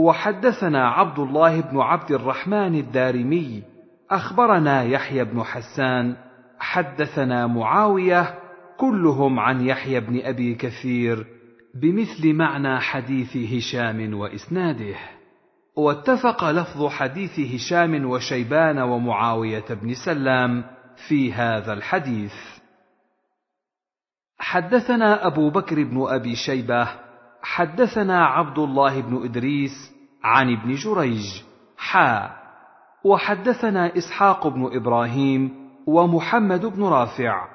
وحدثنا عبد الله بن عبد الرحمن الدارمي أخبرنا يحيى بن حسان حدثنا معاوية كلهم عن يحيى بن أبي كثير بمثل معنى حديث هشام وإسناده. واتفق لفظ حديث هشام وشيبان ومعاوية بن سلام في هذا الحديث. حدثنا أبو بكر بن أبي شيبة حدثنا عبد الله بن إدريس عن ابن جريج. حا. وحدثنا إسحاق بن إبراهيم ومحمد بن رافع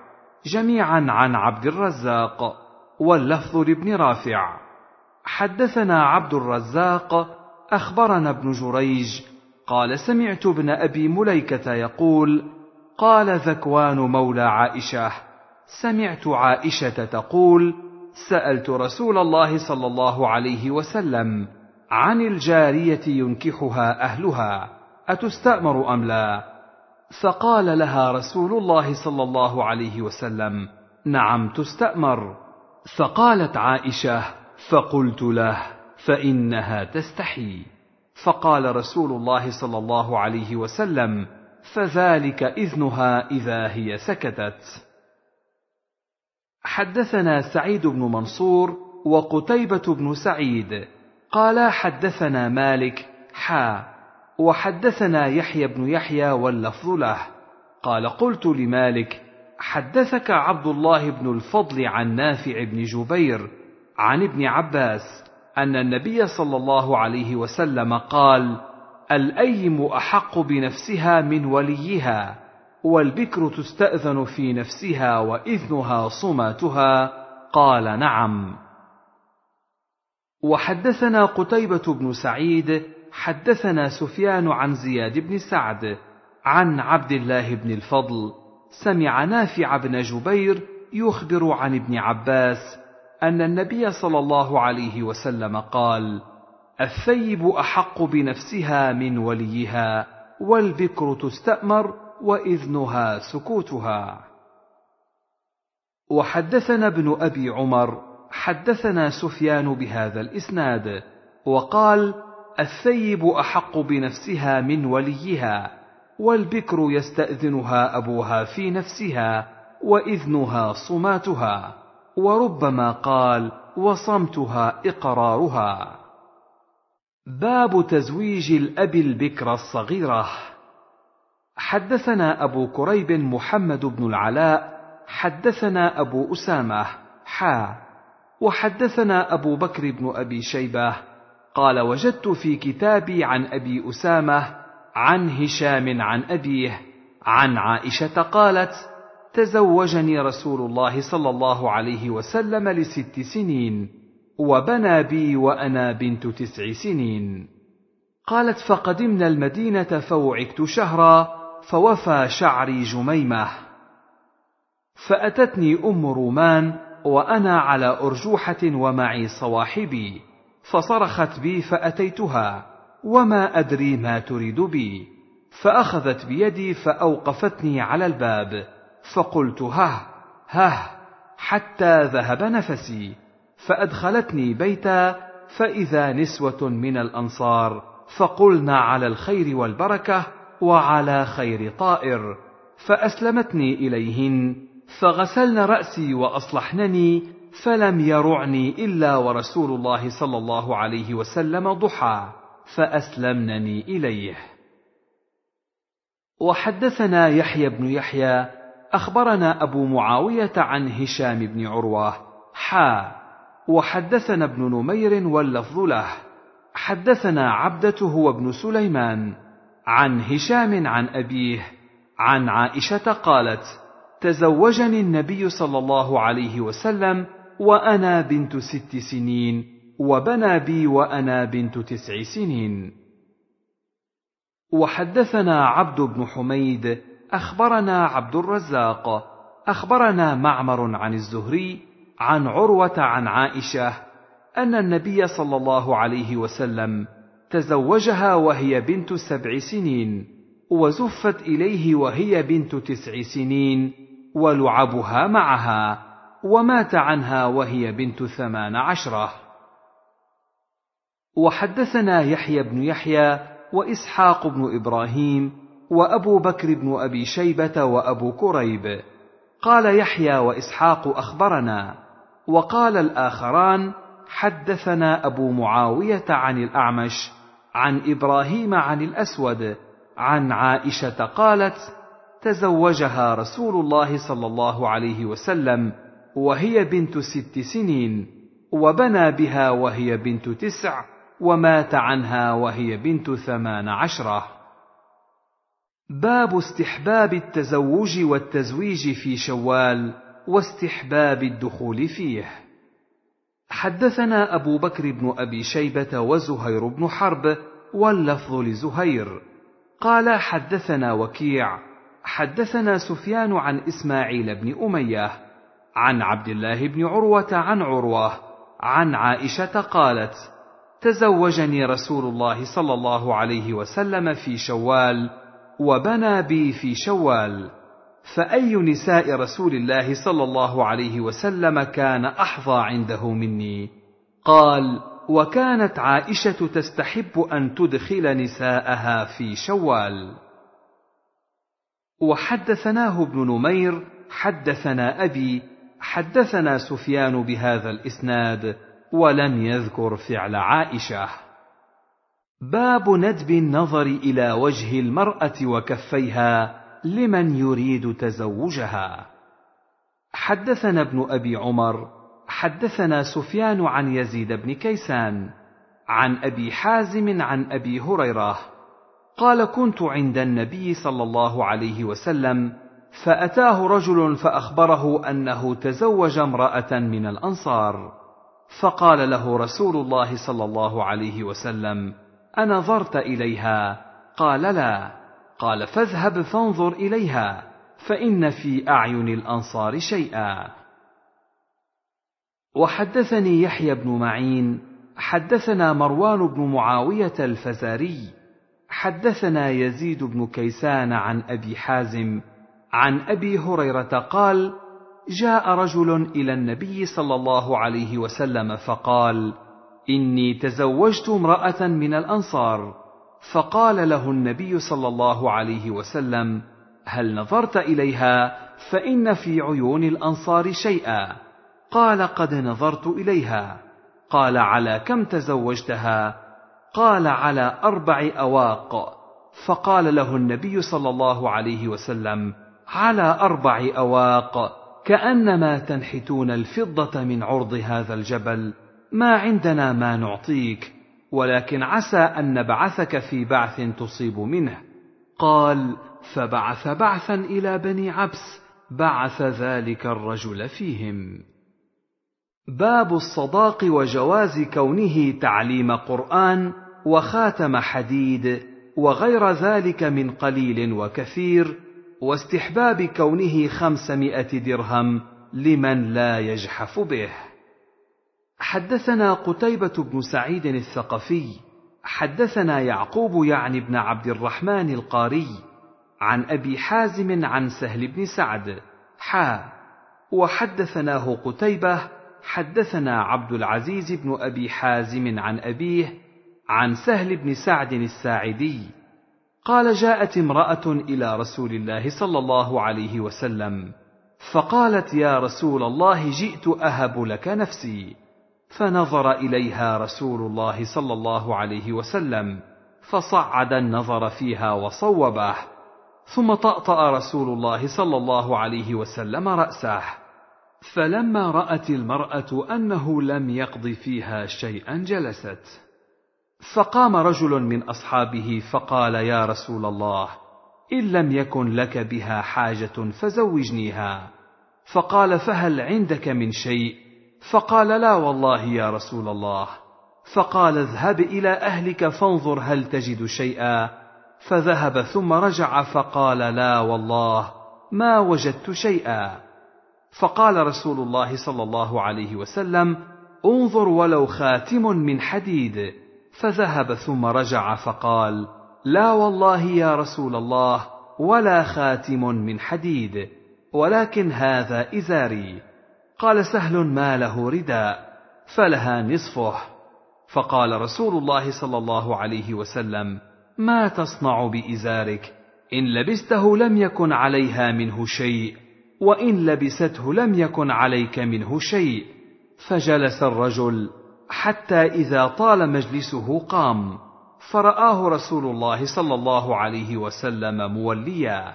جميعا عن عبد الرزاق واللفظ لابن رافع. حدثنا عبد الرزاق أخبرنا ابن جريج قال سمعت ابن أبي مليكة يقول قال ذكوان مولى عائشة. سمعت عائشة تقول سألت رسول الله صلى الله عليه وسلم عن الجارية ينكحها أهلها أتستأمر أم لا؟ فقال لها رسول الله صلى الله عليه وسلم نعم تستأمر. فقالت عائشة فقلت له فإنها تستحي. فقال رسول الله صلى الله عليه وسلم فذلك إذنها إذا هي سكتت. حدثنا سعيد بن منصور وقتيبة بن سعيد. قال حدثنا مالك حا. وحدثنا يحيى بن يحيى واللفظ له. قال قلت لمالك حدثك عبد الله بن الفضل عن نافع بن جبير عن ابن عباس أن النبي صلى الله عليه وسلم قال الأيم أحق بنفسها من وليها. والبكر تستأذن في نفسها وإذنها صماتها. قال نعم. وحدثنا قتيبة بن سعيد حدثنا سفيان عن زياد بن سعد عن عبد الله بن الفضل. سمع نافع بن جبير يخبر عن ابن عباس أن النبي صلى الله عليه وسلم قال الثيب أحق بنفسها من وليها والبكر تستأمر وإذنها سكوتها. وحدثنا ابن أبي عمر حدثنا سفيان بهذا الإسناد وقال الثيب أحق بنفسها من وليها والبكر يستأذنها أبوها في نفسها وإذنها صماتها وربما قال وصمتها إقرارها. باب تزويج الأب البكر الصغيرة. حدثنا أبو كريب محمد بن العلاء حدثنا أبو أسامة حا. وحدثنا أبو بكر بن أبي شيبة قال وجدت في كتابي عن أبي أسامة عن هشام عن أبيه عن عائشة قالت تزوجني رسول الله صلى الله عليه وسلم لست سنين وبنى بي وأنا بنت تسع سنين. قالت فقدمنا المدينة فوعكت شهرا فوفى شعري جميمة. فأتتني أم رومان وأنا على أرجوحة ومعي صواحبي فصرخت بي فأتيتها وما أدري ما تريد بي. فأخذت بيدي فأوقفتني على الباب فقلت هه هه حتى ذهب نفسي. فأدخلتني بيتا فإذا نسوة من الأنصار فقلن على الخير والبركة وعلى خير طائر فأسلمتني إليهن فغسلن رأسي وأصلحنني فلم يرعني إلا ورسول الله صلى الله عليه وسلم ضحى فأسلمنني إليه. وحدثنا يحيى بن يحيى أخبرنا أبو معاوية عن هشام بن عروة حا وحدثنا ابن نمير واللفظ له حدثنا عبدة هو سليمان عن هشام عن أبيه عن عائشة قالت تزوجني النبي صلى الله عليه وسلم وأنا بنت ست سنين وبنى بي وأنا بنت تسع سنين. وحدثنا عبد بن حميد أخبرنا عبد الرزاق أخبرنا معمر عن الزهري عن عروة عن عائشة أن النبي صلى الله عليه وسلم تزوجها وهي بنت سبع سنين وزفت إليه وهي بنت تسع سنين ولعبها معها ومات عنها وهي بنت ثمان عشرة. وحدثنا يحيى بن يحيى وإسحاق بن إبراهيم وأبو بكر بن أبي شيبة وأبو كريب. قال يحيى وإسحاق أخبرنا وقال الآخران حدثنا أبو معاوية عن الأعمش عن إبراهيم عن الأسود عن عائشة قالت تزوجها رسول الله صلى الله عليه وسلم وهي بنت ست سنين وبنى بها وهي بنت تسع ومات عنها وهي بنت ثمان عشرة. باب استحباب التزوج والتزويج في شوال واستحباب الدخول فيه. حدثنا أبو بكر بن أبي شيبة وزهير بن حرب واللفظ لزهير. قال حدثنا وكيع. حدثنا سفيان عن إسماعيل بن أمية. عن عبد الله بن عروة عن عروة. عن عائشة قالت تزوجني رسول الله صلى الله عليه وسلم في شوال وبنى بي في شوال. فأي نساء رسول الله صلى الله عليه وسلم كان أحظى عنده مني؟ قال: وكانت عائشة تستحب أن تدخل نساءها في شوال. وحدثناه ابن نمير حدثنا أبي حدثنا سفيان بهذا الإسناد ولم يذكر فعل عائشة. باب ندب النظر إلى وجه المرأة وكفيها لمن يريد تزوجها. حدثنا ابن أبي عمر حدثنا سفيان عن يزيد بن كيسان عن أبي حازم عن أبي هريرة. قال كنت عند النبي صلى الله عليه وسلم فأتاه رجل فأخبره أنه تزوج امرأة من الأنصار. فقال له رسول الله صلى الله عليه وسلم أنظرت إليها. قال لا. قال فاذهب فانظر إليها فإن في أعين الأنصار شيئا. وحدثني يحيى بن معين حدثنا مروان بن معاوية الفزاري حدثنا يزيد بن كيسان عن أبي حازم عن أبي هريرة قال جاء رجل إلى النبي صلى الله عليه وسلم فقال إني تزوجت امرأة من الأنصار. فقال له النبي صلى الله عليه وسلم هل نظرت إليها؟ فإن في عيون الأنصار شيئا. قال قد نظرت إليها. قال على كم تزوجتها؟ قال على أربع أواق. فقال له النبي صلى الله عليه وسلم على أربع أواق كأنما تنحتون الفضة من عرض هذا الجبل ما عندنا ما نعطيك. ولكن عسى أن نبعثك في بعث تصيب منه. قال فبعث بعثا إلى بني عبس بعث ذلك الرجل فيهم. باب الصداق وجواز كونه تعليم قرآن وخاتم حديد وغير ذلك من قليل وكثير واستحباب كونه خمسمائة درهم لمن لا يجحف به. حدثنا قتيبة بن سعيد الثقفي حدثنا يعقوب يعني بن عبد الرحمن القاري عن أبي حازم عن سهل بن سعد حا وحدثناه قتيبة حدثنا عبد العزيز بن أبي حازم عن أبيه عن سهل بن سعد الساعدي قال جاءت امرأة إلى رسول الله صلى الله عليه وسلم فقالت يا رسول الله جئت أهب لك نفسي فنظر إليها رسول الله صلى الله عليه وسلم فصعد النظر فيها وصوبه ثم طأطأ رسول الله صلى الله عليه وسلم رأسه. فلما رأت المرأة أنه لم يقض فيها شيئا جلست. فقام رجل من أصحابه فقال يا رسول الله إن لم يكن لك بها حاجة فزوجنيها. فقال فهل عندك من شيء؟ فقال لا والله يا رسول الله. فقال اذهب إلى أهلك فانظر هل تجد شيئا. فذهب ثم رجع فقال لا والله ما وجدت شيئا. فقال رسول الله صلى الله عليه وسلم انظر ولو خاتم من حديد. فذهب ثم رجع فقال لا والله يا رسول الله ولا خاتم من حديد ولكن هذا إزاري. قال سهل ما له رداء فلها نصفه. فقال رسول الله صلى الله عليه وسلم ما تصنع بإزارك؟ إن لبسته لم يكن عليها منه شيء وإن لبسته لم يكن عليك منه شيء. فجلس الرجل حتى إذا طال مجلسه قام فرآه رسول الله صلى الله عليه وسلم موليا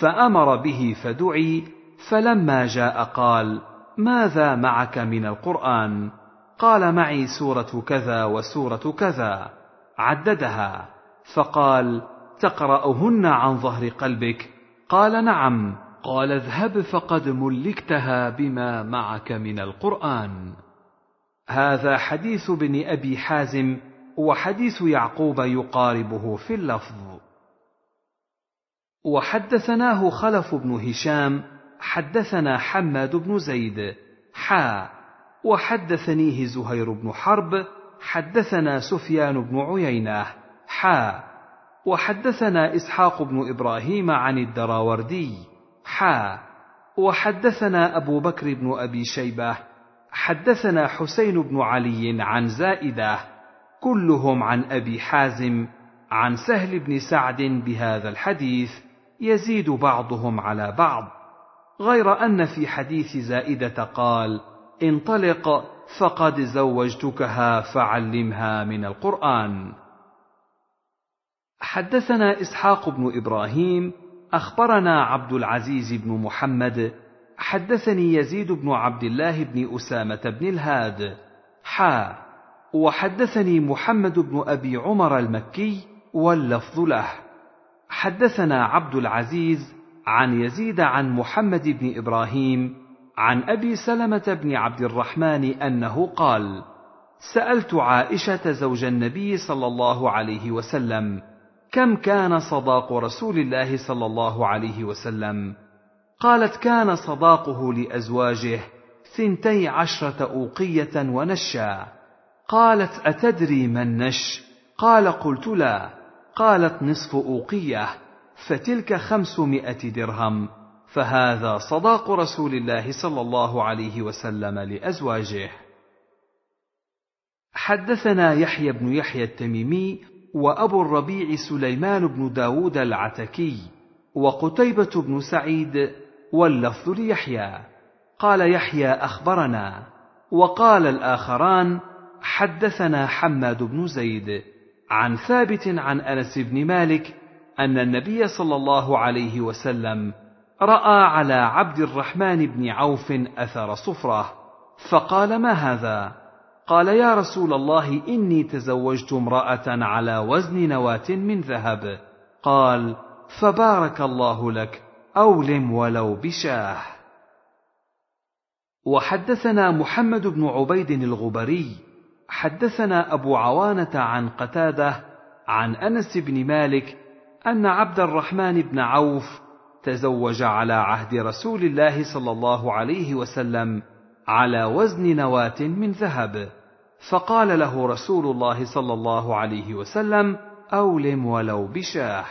فأمر به فدعي فلما جاء قال ماذا معك من القرآن؟ قال معي سورة كذا وسورة كذا. عددها. فقال تقرأهن عن ظهر قلبك؟ قال نعم. قال اذهب فقد ملكتها بما معك من القرآن. هذا حديث ابن أبي حازم وحديث يعقوب يقاربه في اللفظ. وحدثناه خلف بن هشام حدثنا حماد بن زيد حا وحدثنيه زهير بن حرب حدثنا سفيان بن عيينة حا وحدثنا إسحاق بن إبراهيم عن الدراوردي حا وحدثنا أبو بكر بن أبي شيبة حدثنا حسين بن علي عن زائدة كلهم عن أبي حازم عن سهل بن سعد بهذا الحديث يزيد بعضهم على بعض. غير أن في حديث زائدة قال انطلق فقد زوجتكها فعلمها من القرآن. حدثنا إسحاق بن إبراهيم أخبرنا عبد العزيز بن محمد حدثني يزيد بن عبد الله بن أسامة بن الهاد. حا وحدثني محمد بن أبي عمر المكي واللفظ له. حدثنا عبد العزيز عن يزيد عن محمد بن إبراهيم عن أبي سلمة بن عبد الرحمن أنه قال سألت عائشة زوج النبي صلى الله عليه وسلم كم كان صداق رسول الله صلى الله عليه وسلم؟ قالت كان صداقه لأزواجه ثنتي عشرة أوقية ونشا. قالت أتدري ما النش قال قلت لا. قالت نصف أوقية. فتلك خمسمائة درهم. فهذا صداق رسول الله صلى الله عليه وسلم لأزواجه. حدثنا يحيى بن يحيى التميمي وأبو الربيع سليمان بن داود العتكي وقتيبة بن سعيد واللفظ ليحيى. قال يحيى أخبرنا. وقال الآخران حدثنا حماد بن زيد عن ثابت عن أنس بن مالك أن النبي صلى الله عليه وسلم رأى على عبد الرحمن بن عوف أثر صفرة فقال ما هذا؟ قال يا رسول الله إني تزوجت امرأة على وزن نواة من ذهب. قال فبارك الله لك أولم ولو بشاه. وحدثنا محمد بن عبيد الغبري حدثنا أبو عوانة عن قتادة عن أنس بن مالك أن عبد الرحمن بن عوف تزوج على عهد رسول الله صلى الله عليه وسلم على وزن نواة من ذهب. فقال له رسول الله صلى الله عليه وسلم أولم ولو بشاه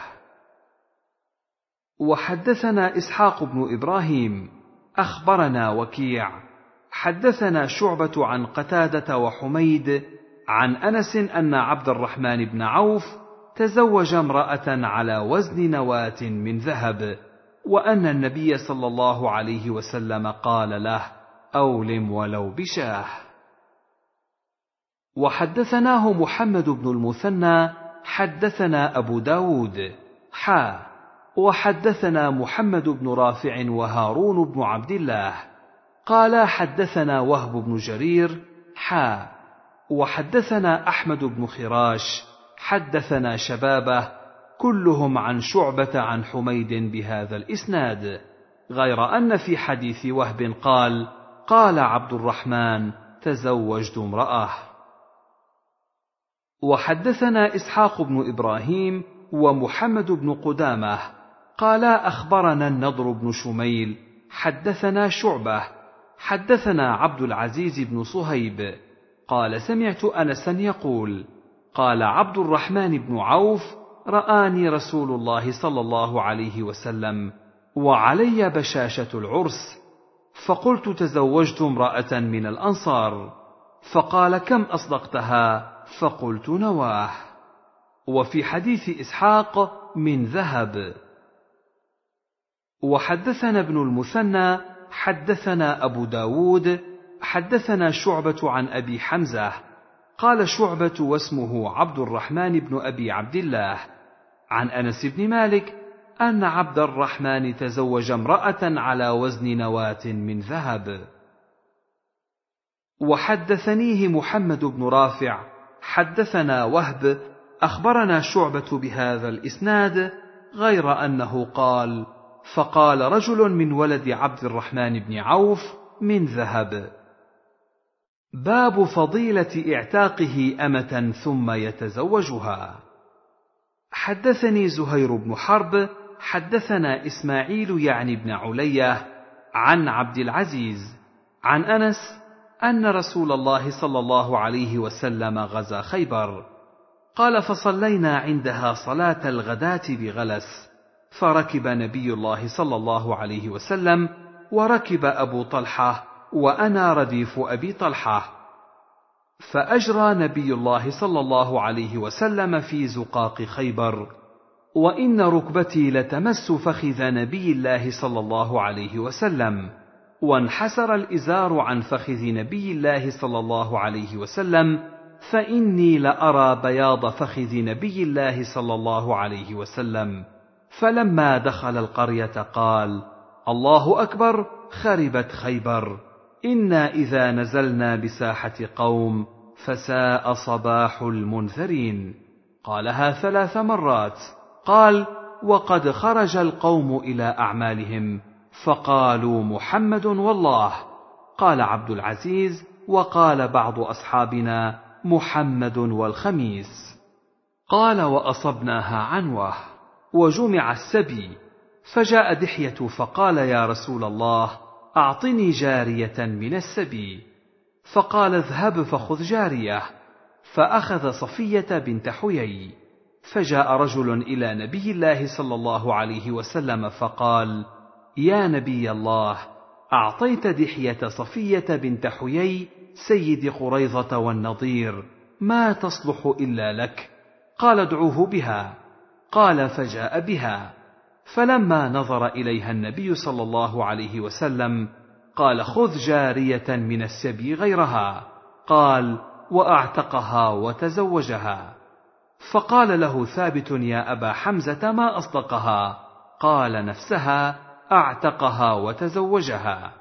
وحدثنا إسحاق بن إبراهيم أخبرنا وكيع. حدثنا شعبة عن قتادة وحميد عن أنس أن عبد الرحمن بن عوف تزوج امرأة على وزن نواة من ذهب وأن النبي صلى الله عليه وسلم قال له أولم ولو بشاه. وحدثناه محمد بن المثنى حدثنا أبو داود حا. وحدثنا محمد بن رافع وهارون بن عبد الله. قالا حدثنا وهب بن جرير حا. وحدثنا أحمد بن خراش حدثنا شبابه كلهم عن شعبة عن حميد بهذا الإسناد غير أن في حديث وهب قال قال عبد الرحمن تزوجت امرأة وحدثنا إسحاق بن إبراهيم ومحمد بن قدامة قالا أخبرنا النضر بن شميل حدثنا شعبة حدثنا عبد العزيز بن صهيب قال سمعت انسا يقول قال عبد الرحمن بن عوف رآني رسول الله صلى الله عليه وسلم وعلي بشاشة العرس فقلت تزوجت امرأة من الأنصار فقال كم أصدقتها؟ فقلت نواه. وفي حديث إسحاق من ذهب. وحدثنا ابن المثنى حدثنا أبو داود حدثنا شعبة عن أبي حمزة قال شعبة واسمه عبد الرحمن بن أبي عبد الله عن أنس بن مالك أن عبد الرحمن تزوج امرأة على وزن نواة من ذهب. وحدثنيه محمد بن رافع حدثنا وهب أخبرنا شعبة بهذا الإسناد غير أنه قال فقال رجل من ولد عبد الرحمن بن عوف من ذهب. باب فضيلة اعتاقه أمة ثم يتزوجها. حدثني زهير بن حرب حدثنا إسماعيل يعني بن علية عن عبد العزيز عن أنس أن رسول الله صلى الله عليه وسلم غزا خيبر. قال فصلينا عندها صلاة الغداة بغلس فركب نبي الله صلى الله عليه وسلم وركب أبو طلحة وأنا رديف أبي طلحة. فأجرى نبي الله صلى الله عليه وسلم في زقاق خيبر. وإن ركبتي لتمس فخذ نبي الله صلى الله عليه وسلم. وانحسر الإزار عن فخذ نبي الله صلى الله عليه وسلم. فإني لأرى بياض فخذ نبي الله صلى الله عليه وسلم. فلما دخل القرية قال الله أكبر خربت خيبر. أنا اذا نزلنا بساحه قوم فساء صباح المنذرين قالها ثلاث مرات قال وقد خرج القوم إلى اعمالهم فقالوا محمد والله قال عبد العزيز وقال بعض اصحابنا محمد والخميس قال واصبناها عنوه وجمع السبي فجاء دحيه فقال يا رسول الله أعطني جارية من السبي. فقال اذهب فخذ جارية. فأخذ صفية بنت حيي. فجاء رجل إلى نبي الله صلى الله عليه وسلم فقال يا نبي الله أعطيت دحية صفية بنت حيي سيد قريظة والنضير ما تصلح إلا لك؟ قال ادعوه بها. قال فجاء بها. فلما نظر إليها النبي صلى الله عليه وسلم قال خذ جارية من السبي غيرها. قال وأعتقها وتزوجها. فقال له ثابت يا أبا حمزة ما أصدقها؟ قال نفسها أعتقها وتزوجها.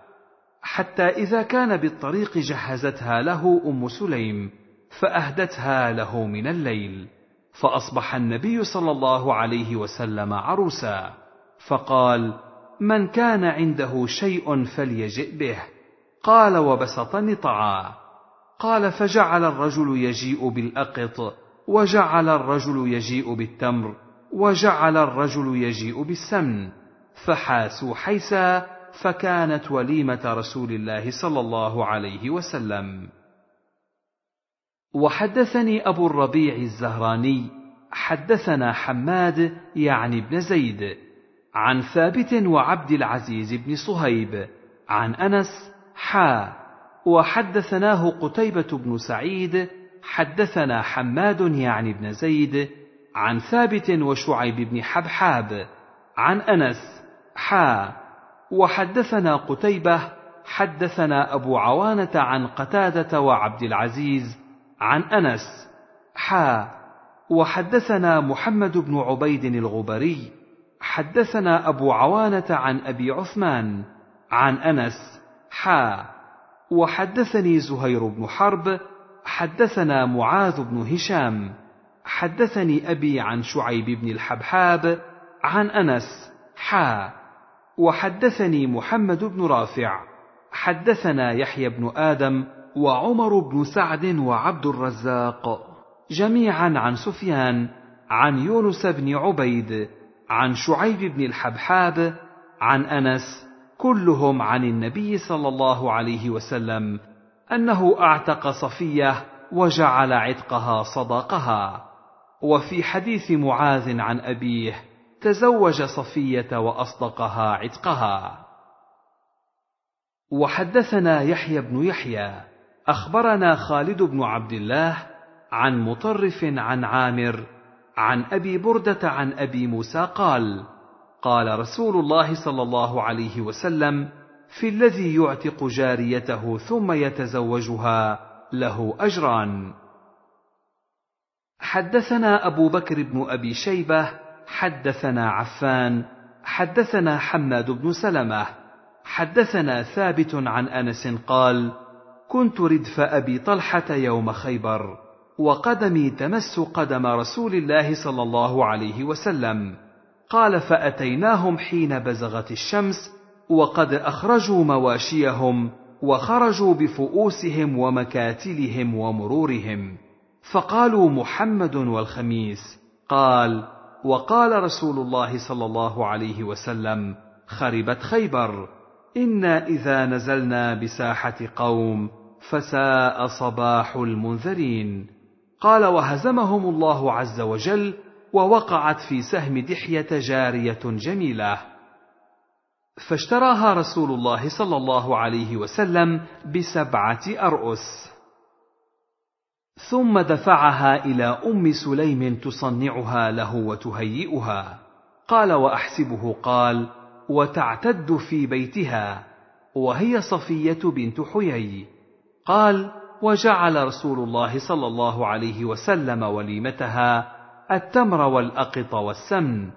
حتى إذا كان بالطريق جهزتها له أم سليم فأهدتها له من الليل. فأصبح النبي صلى الله عليه وسلم عروسا فقال من كان عنده شيء فليجئ به. قال وبسط نطعا قال فجعل الرجل يجيء بالأقط وجعل الرجل يجيء بالتمر وجعل الرجل يجيء بالسمن. فحاسوا حيسا فكانت وليمة رسول الله صلى الله عليه وسلم. وحدثني أبو الربيع الزهراني حدثنا حماد يعني ابن زيد عن ثابت وعبد العزيز بن صهيب عن أنس حا وحدثناه قتيبة بن سعيد حدثنا حماد يعني ابن زيد عن ثابت وشعيب بن حبحاب عن أنس حا وحدثنا قتيبة حدثنا أبو عوانة عن قتادة وعبد العزيز عن أنس حا وحدثنا محمد بن عبيد الغبري حدثنا أبو عوانة عن أبي عثمان عن أنس حا وحدثني زهير بن حرب حدثنا معاذ بن هشام حدثني أبي عن شعيب بن الحبحاب عن أنس حا وحدثني محمد بن رافع حدثنا يحيى بن آدم وعمر بن سعد وعبد الرزاق جميعا عن سفيان عن يونس بن عبيد عن شعيب بن الحبحاب عن أنس كلهم عن النبي صلى الله عليه وسلم أنه أعتق صفية وجعل عتقها صداقها. وفي حديث معاذ عن أبيه تزوج صفية وأصدقها عتقها. وحدثنا يحيى بن يحيى. أخبرنا خالد بن عبد الله عن مطرف عن عامر عن أبي بردة عن أبي موسى قال قال رسول الله صلى الله عليه وسلم في الذي يعتق جاريته ثم يتزوجها له أجران. حدثنا أبو بكر بن أبي شيبة حدثنا عفان حدثنا حماد بن سلمة حدثنا ثابت عن أنس قال كنت ردف ابي طلحة يوم خيبر وقدمي تمس قدم رسول الله صلى الله عليه وسلم. قال فأتيناهم حين بزغت الشمس وقد أخرجوا مواشيهم وخرجوا بفؤوسهم ومكاتلهم ومرورهم. فقالوا محمد والخميس. قال وقال رسول الله صلى الله عليه وسلم خربت خيبر. أنا اذا نزلنا بساحه قوم فساء صباح المنذرين قال وهزمهم الله عز وجل ووقعت في سهم دحيه جاريه جميله فاشتراها رسول الله صلى الله عليه وسلم بسبعه ارؤس ثم دفعها إلى ام سليم تصنعها له وتهيئها قال واحسبه قال وتعتد في بيتها وهي صفية بنت حيي. قال وجعل رسول الله صلى الله عليه وسلم وليمتها التمر والأقط والسمن.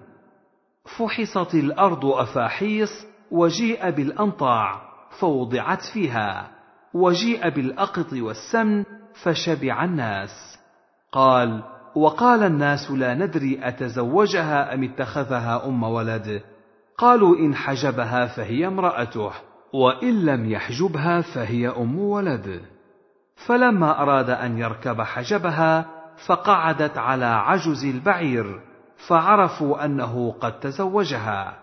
فحصت الأرض أفاحيص وجيء بالأنطاع فوضعت فيها. وجيء بالأقط والسمن فشبع الناس. قال وقال الناس لا ندري أتزوجها أم اتخذها أم ولد. قالوا إن حجبها فهي امرأته وإن لم يحجبها فهي أم ولد. فلما أراد أن يركب حجبها فقعدت على عجز البعير فعرفوا أنه قد تزوجها.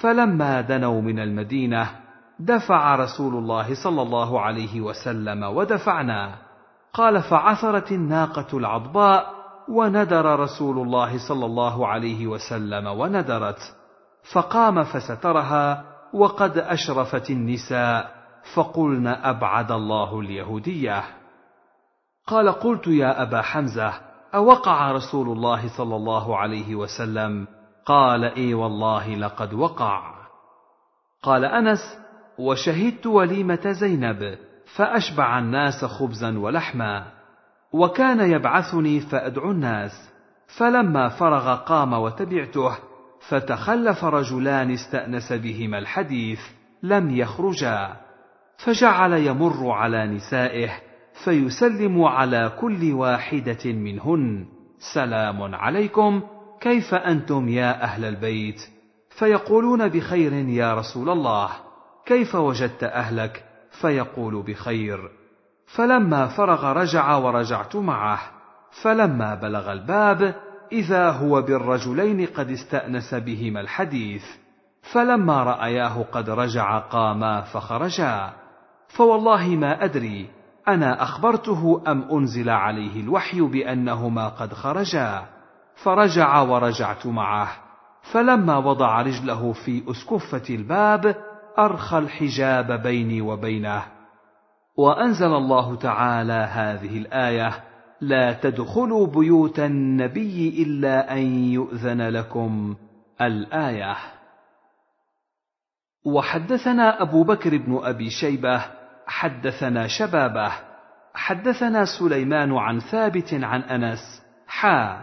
فلما دنوا من المدينة دفع رسول الله صلى الله عليه وسلم ودفعنا. قال فعثرت الناقة العضباء وندر رسول الله صلى الله عليه وسلم وندرت فقام فسترها وقد أشرفت النساء فقلن أبعد الله اليهودية. قال قلت يا أبا حمزة أوقع رسول الله صلى الله عليه وسلم؟ قال إي والله لقد وقع. قال أنس وشهدت وليمة زينب فأشبع الناس خبزا ولحما وكان يبعثني فأدعو الناس. فلما فرغ قام وتبعته فتخلف رجلان استأنس بهما الحديث لم يخرجا فجعل يمر على نسائه فيسلم على كل واحدة منهن. سلام عليكم كيف أنتم يا أهل البيت؟ فيقولون بخير يا رسول الله. كيف وجدت أهلك؟ فيقول بخير. فلما فرغ رجع ورجعت معه فلما بلغ الباب إذا هو بالرجلين قد استأنس بهما الحديث فلما رأياه قد رجع قاما فخرجا. فوالله ما أدري أنا أخبرته أم أنزل عليه الوحي بأنهما قد خرجا. فرجع ورجعت معه فلما وضع رجله في أسكفة الباب أرخى الحجاب بيني وبينه. وأنزل الله تعالى هذه الآية لا تدخلوا بيوت النبي إلا أن يؤذن لكم. الآية. وحدثنا أبو بكر بن أبي شيبة حدثنا شبابة حدثنا سليمان عن ثابت عن أنس حا.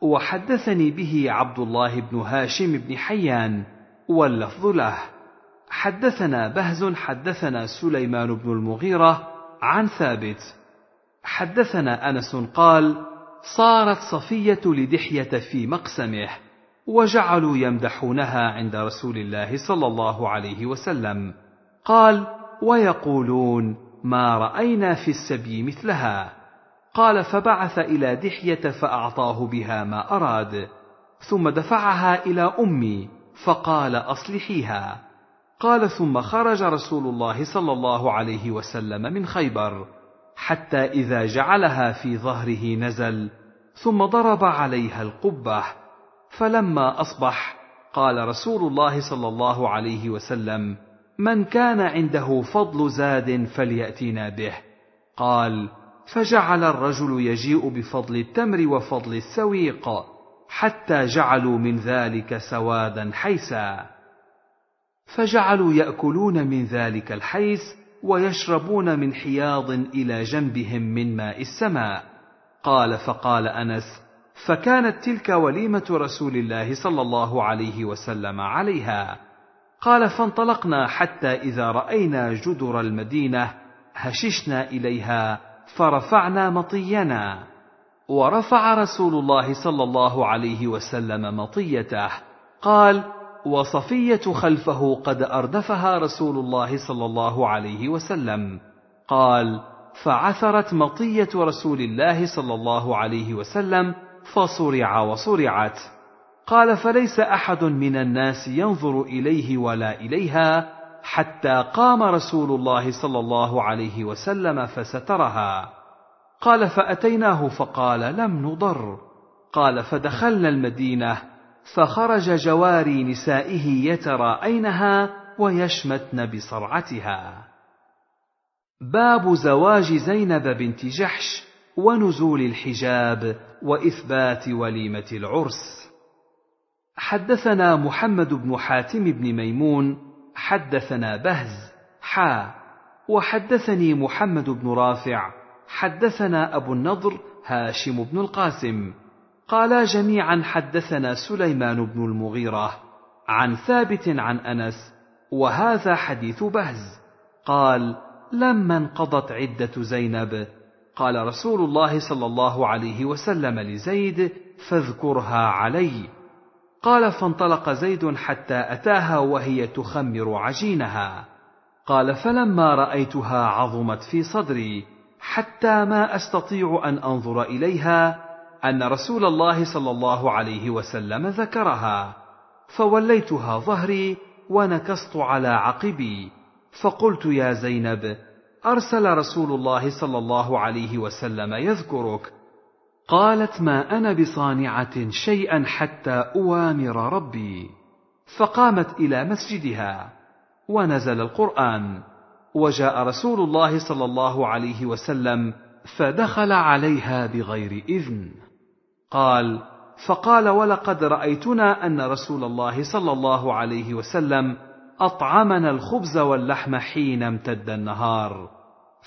وحدثني به عبد الله بن هاشم بن حيان واللفظ له. حدثنا بهز حدثنا سليمان بن المغيرة عن ثابت. حدثنا أنس قال صارت صفية لدحية في مقسمه وجعلوا يمدحونها عند رسول الله صلى الله عليه وسلم. قال ويقولون ما رأينا في السبي مثلها. قال فبعث إلى دحية فأعطاه بها ما أراد ثم دفعها إلى أمي فقال أصلحيها. قال ثم خرج رسول الله صلى الله عليه وسلم من خيبر. حتى إذا جعلها في ظهره نزل ثم ضرب عليها القبة فلما أصبح قال رسول الله صلى الله عليه وسلم من كان عنده فضل زاد فلياتنا به. قال فجعل الرجل يجيء بفضل التمر وفضل السويق حتى جعلوا من ذلك سوادا حيسا. فجعلوا يأكلون من ذلك الحيس ويشربون من حياض إلى جنبهم من ماء السماء. قال فقال أنس فكانت تلك وليمة رسول الله صلى الله عليه وسلم عليها. قال فانطلقنا حتى إذا رأينا جدر المدينة هششنا إليها فرفعنا مطينا. ورفع رسول الله صلى الله عليه وسلم مطيته. قال وصفية خلفه قد أردفها رسول الله صلى الله عليه وسلم. قال فعثرت مطية رسول الله صلى الله عليه وسلم فصرع وصرعت. قال فليس أحد من الناس ينظر إليه ولا إليها حتى قام رسول الله صلى الله عليه وسلم فسترها. قال فأتيناه؟ فقال لم نضر. قال فدخلنا المدينة. فخرج جواري نسائه يتراءينها ويشمتن بصرعتها. باب زواج زينب بنت جحش ونزول الحجاب وإثبات وليمة العرس. حدثنا محمد بن حاتم بن ميمون حدثنا بهز حا. وحدثني محمد بن رافع حدثنا أبو النضر هاشم بن القاسم. قالا جميعا حدثنا سليمان بن المغيرة عن ثابت عن أنس وهذا حديث بهز. قال لما انقضت عدة زينب قال رسول الله صلى الله عليه وسلم لزيد فاذكرها علي. قال فانطلق زيد حتى أتاها وهي تخمر عجينها. قال فلما رأيتها عظمت في صدري حتى ما أستطيع أن أنظر إليها أن رسول الله صلى الله عليه وسلم ذكرها فوليتها ظهري ونكصت على عقبي. فقلت يا زينب أرسل رسول الله صلى الله عليه وسلم يذكرك. قالت ما أنا بصانعة شيئا حتى أوامر ربي. فقامت إلى مسجدها ونزل القرآن. وجاء رسول الله صلى الله عليه وسلم فدخل عليها بغير إذن. قال فقال ولقد رأيتنا أن رسول الله صلى الله عليه وسلم أطعمنا الخبز واللحم حين امتد النهار.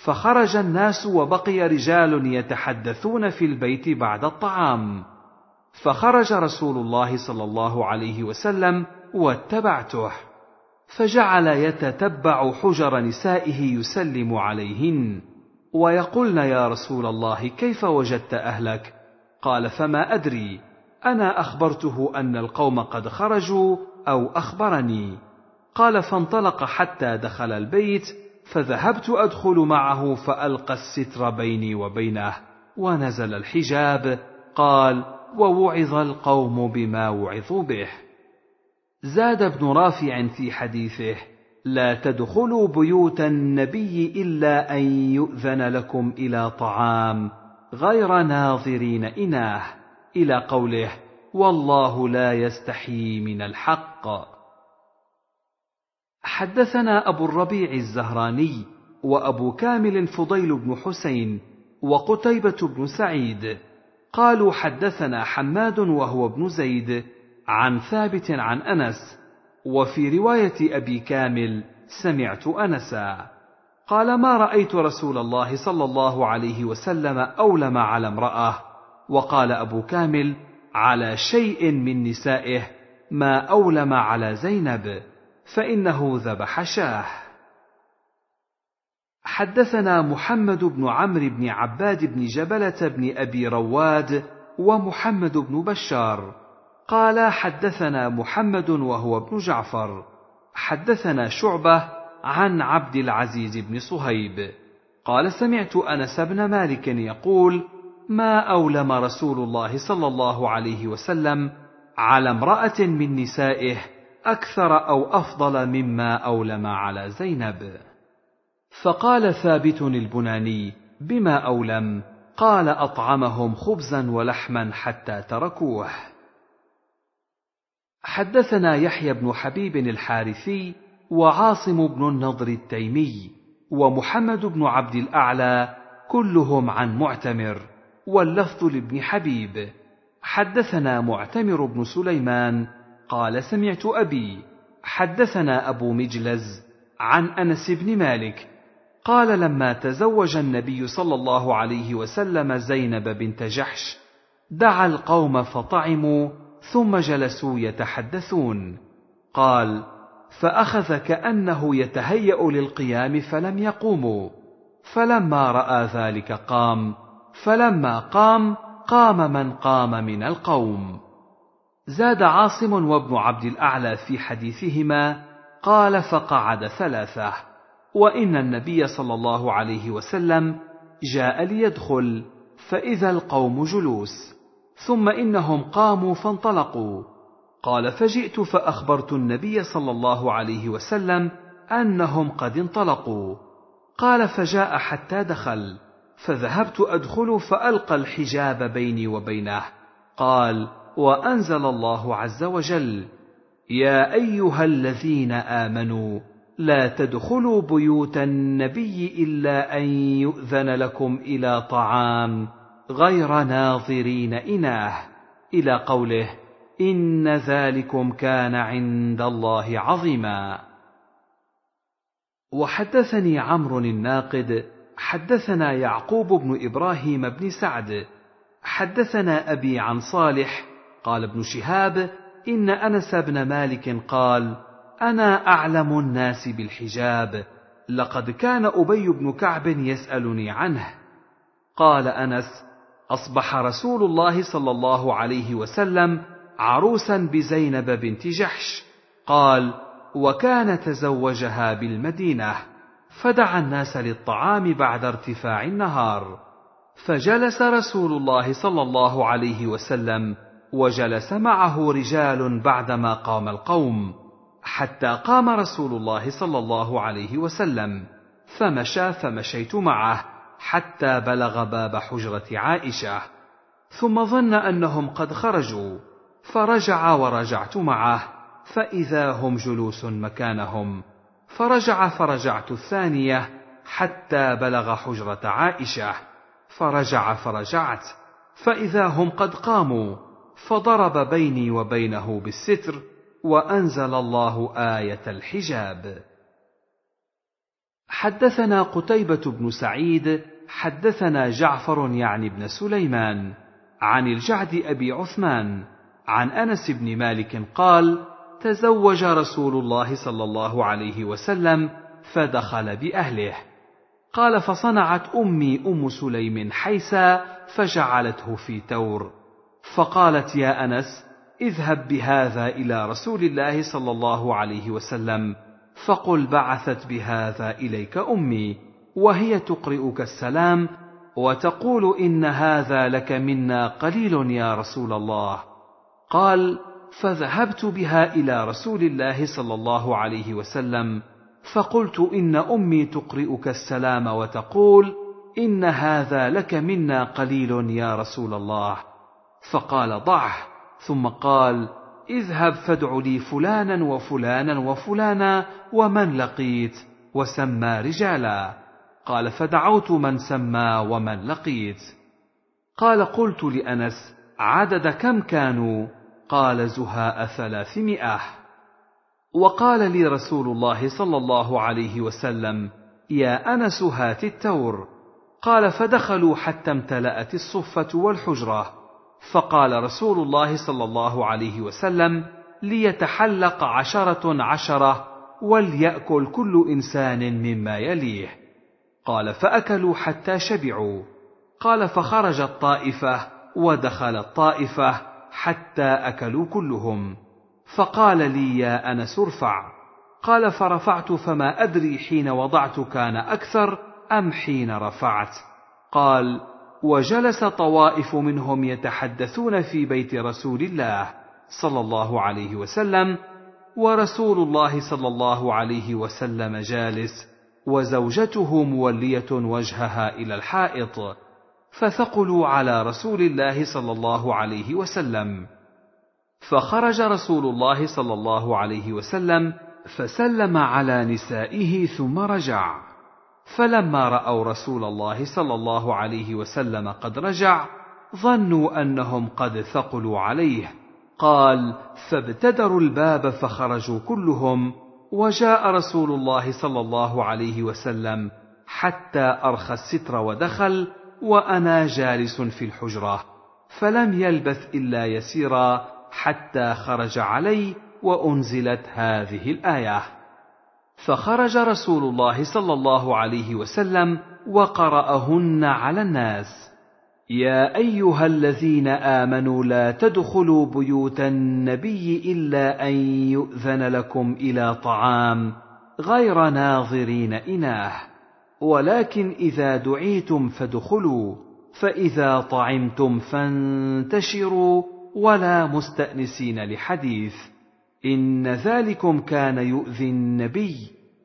فخرج الناس وبقي رجال يتحدثون في البيت بعد الطعام. فخرج رسول الله صلى الله عليه وسلم واتبعته. فجعل يتتبع حجر نسائه يسلم عليهن. ويقولن يا رسول الله كيف وجدت أهلك؟ قال فما أدري. أنا أخبرته أن القوم قد خرجوا أو أخبرني. قال فانطلق حتى دخل البيت فذهبت أدخل معه فألقى الستر بيني وبينه ونزل الحجاب. قال ووعظ القوم بما وعظوا به. زاد ابن رافع في حديثه لا تدخلوا بيوت النبي إلا أن يؤذن لكم إلى طعام. غير ناظرين إناه إلى قوله والله لا يستحيي من الحق. حدثنا أبو الربيع الزهراني وأبو كامل فضيل بن حسين وقتيبة بن سعيد. قالوا حدثنا حماد وهو ابن زيد عن ثابت عن أنس وفي رواية أبي كامل سمعت أنسا. قال ما رأيت رسول الله صلى الله عليه وسلم أولم على امرأة. وقال أبو كامل على شيء من نسائه ما أولم على زينب فإنه ذبح شاه. حدثنا محمد بن عمرو بن عباد بن جبلة بن أبي رواد ومحمد بن بشار. قال حدثنا محمد وهو ابن جعفر. حدثنا شعبة عن عبد العزيز بن صهيب. قال سمعت أنس بن مالك يقول ما أولم رسول الله صلى الله عليه وسلم على امرأة من نسائه أكثر أو أفضل مما أولم على زينب. فقال ثابت البناني بما أولم؟ قال أطعمهم خبزا ولحما حتى تركوه. حدثنا يحيى بن حبيب الحارثي وعاصم بن النضر التيمي ومحمد بن عبد الأعلى كلهم عن معتمر واللفظ لابن حبيب. حدثنا معتمر بن سليمان قال سمعت أبي. حدثنا أبو مجلز عن أنس بن مالك قال لما تزوج النبي صلى الله عليه وسلم زينب بنت جحش دعا القوم فطعموا ثم جلسوا يتحدثون. قال فأخذ كأنه يتهيأ للقيام فلم يقوموا فلما رأى ذلك قام. فلما قام قام من قام من القوم. زاد عاصم وابن عبد الأعلى في حديثهما قال فقعد ثلاثة. وإن النبي صلى الله عليه وسلم جاء ليدخل فإذا القوم جلوس. ثم إنهم قاموا فانطلقوا. قال فجئت فأخبرت النبي صلى الله عليه وسلم أنهم قد انطلقوا. قال فجاء حتى دخل فذهبت أدخل فألقى الحجاب بيني وبينه. قال وأنزل الله عز وجل يا أيها الذين آمنوا لا تدخلوا بيوت النبي إلا أن يؤذن لكم إلى طعام غير ناظرين إناه. إلى قوله ان ذلكم كان عند الله عظيما. وحدثني عمرو الناقد حدثنا يعقوب بن إبراهيم بن سعد حدثنا ابي عن صالح قال ابن شهاب ان انس بن مالك قال أنا اعلم الناس بالحجاب لقد كان ابي بن كعب يسالني عنه. قال انس اصبح رسول الله صلى الله عليه وسلم عروسا بزينب بنت جحش. قال وكان تزوجها بالمدينة فدعا الناس للطعام بعد ارتفاع النهار. فجلس رسول الله صلى الله عليه وسلم وجلس معه رجال بعدما قام القوم حتى قام رسول الله صلى الله عليه وسلم. فمشى فمشيت معه حتى بلغ باب حجرة عائشة. ثم ظن أنهم قد خرجوا. فرجع ورجعت معه فإذا هم جلوس مكانهم. فرجع فرجعت الثانية حتى بلغ حجرة عائشة. فرجع فرجعت فإذا هم قد قاموا فضرب بيني وبينه بالستر وأنزل الله آية الحجاب. حدثنا قتيبة بن سعيد حدثنا جعفر يعني بن سليمان عن الجعد أبي عثمان عن أنس بن مالك قال تزوج رسول الله صلى الله عليه وسلم فدخل بأهله. قال فصنعت أمي أم سليم حيسا فجعلته في تور. فقالت يا أنس اذهب بهذا إلى رسول الله صلى الله عليه وسلم فقل بعثت بهذا إليك أمي وهي تقرئك السلام وتقول إن هذا لك منا قليل يا رسول الله. قال فذهبت بها إلى رسول الله صلى الله عليه وسلم فقلت إن أمي تقرئك السلام وتقول إن هذا لك منا قليل يا رسول الله. فقال ضعه. ثم قال اذهب فادع لي فلانا وفلانا وفلانا ومن لقيت وسمى رجالا. قال فدعوت من سمى ومن لقيت. قال قلت لأنس عدد كم كانوا؟ قال زهاء ثلاثمائة. وقال لي رسول الله صلى الله عليه وسلم يا أنس هات التور. قال فدخلوا حتى امتلأت الصفة والحجرة. فقال رسول الله صلى الله عليه وسلم ليتحلق عشرة عشرة وليأكل كل إنسان مما يليه. قال فأكلوا حتى شبعوا. قال فخرجت طائفة ودخلت طائفة حتى أكلوا كلهم. فقال لي يا أنس ارفع. قال فرفعت فما أدري حين وضعت كان أكثر أم حين رفعت. قال وجلس طوائف منهم يتحدثون في بيت رسول الله صلى الله عليه وسلم ورسول الله صلى الله عليه وسلم جالس وزوجته مولية وجهها إلى الحائط. فثقلوا على رسول الله صلى الله عليه وسلم. فخرج رسول الله صلى الله عليه وسلم فسلم على نسائه ثم رجع. فلما رأوا رسول الله صلى الله عليه وسلم قد رجع ظنوا أنهم قد ثقلوا عليه. قال فابتدروا الباب فخرجوا كلهم. وجاء رسول الله صلى الله عليه وسلم حتى أرخى الستر ودخل وأنا جالس في الحجرة فلم يلبث إلا يسيرا حتى خرج علي وأنزلت هذه الآية. فخرج رسول الله صلى الله عليه وسلم وقرأهن على الناس. يا أيها الذين آمنوا لا تدخلوا بيوت النبي إلا أن يؤذن لكم إلى طعام غير ناظرين إناه. ولكن إذا دعيتم فادخلوا فإذا طعمتم فانتشروا ولا مستأنسين لحديث. إن ذلكم كان يؤذي النبي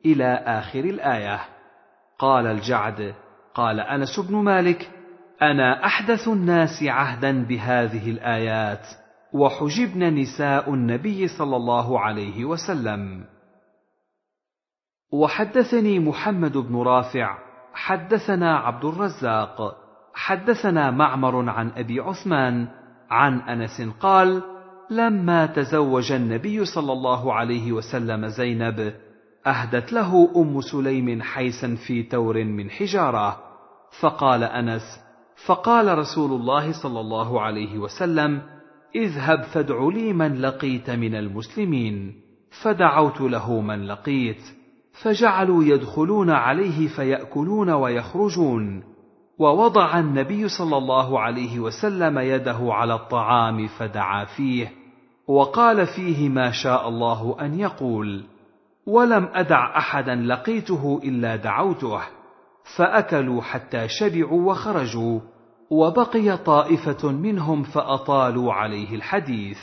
إلى آخر الآية. قال الجعد قال أنس بن مالك أنا أحدث الناس عهدا بهذه الآيات وحجبن نساء النبي صلى الله عليه وسلم. وحدثني محمد بن رافع حدثنا عبد الرزاق حدثنا معمر عن أبي عثمان عن أنس قال لما تزوج النبي صلى الله عليه وسلم زينب أهدت له أم سليم حيسا في تور من حجارة فقال أنس فقال رسول الله صلى الله عليه وسلم اذهب فادع لي من لقيت من المسلمين فدعوت له من لقيت فجعلوا يدخلون عليه فيأكلون ويخرجون. ووضع النبي صلى الله عليه وسلم يده على الطعام فدعا فيه. وقال فيه ما شاء الله أن يقول ولم أدع أحدا لقيته إلا دعوته. فأكلوا حتى شبعوا وخرجوا. وبقي طائفة منهم فأطالوا عليه الحديث.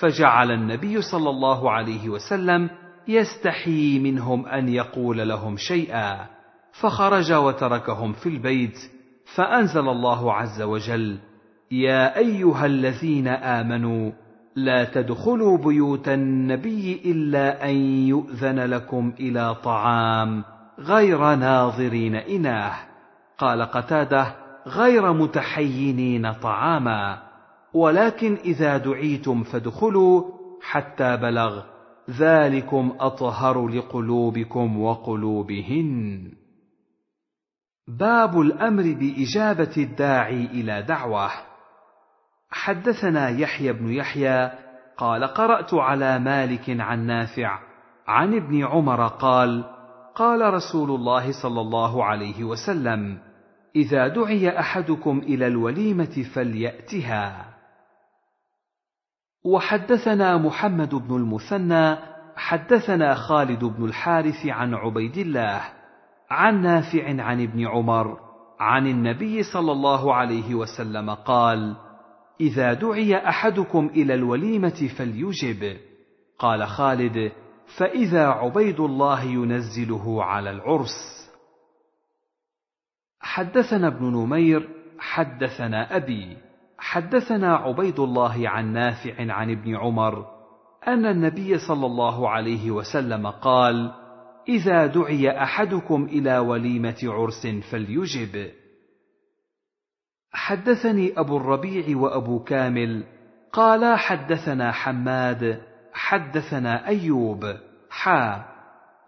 فجعل النبي صلى الله عليه وسلم يستحيي منهم أن يقول لهم شيئا فخرج وتركهم في البيت فأنزل الله عز وجل يا أيها الذين آمنوا لا تدخلوا بيوت النبي إلا أن يؤذن لكم إلى طعام غير ناظرين إناه قال قتادة غير متحينين طعاما ولكن إذا دعيتم فادخلوا حتى بلغ ذلكم أطهر لقلوبكم وقلوبهن. باب الأمر بإجابة الداعي إلى دعوة. حدثنا يحيى بن يحيى قال قرأت على مالك عن نافع عن ابن عمر قال قال رسول الله صلى الله عليه وسلم إذا دعي أحدكم إلى الوليمة فليأتها. وحدثنا محمد بن المثنى حدثنا خالد بن الحارث عن عبيد الله عن نافع عن ابن عمر عن النبي صلى الله عليه وسلم قال إذا دعي أحدكم إلى الوليمة فليجب. قال خالد فإذا عبيد الله ينزله على العرس. حدثنا ابن نمير حدثنا أبي حدثنا عبيد الله عن نافع عن ابن عمر أن النبي صلى الله عليه وسلم قال إذا دعي أحدكم إلى وليمة عرس فليجب. حدثني أبو الربيع وأبو كامل قالا حدثنا حماد حدثنا أيوب حا.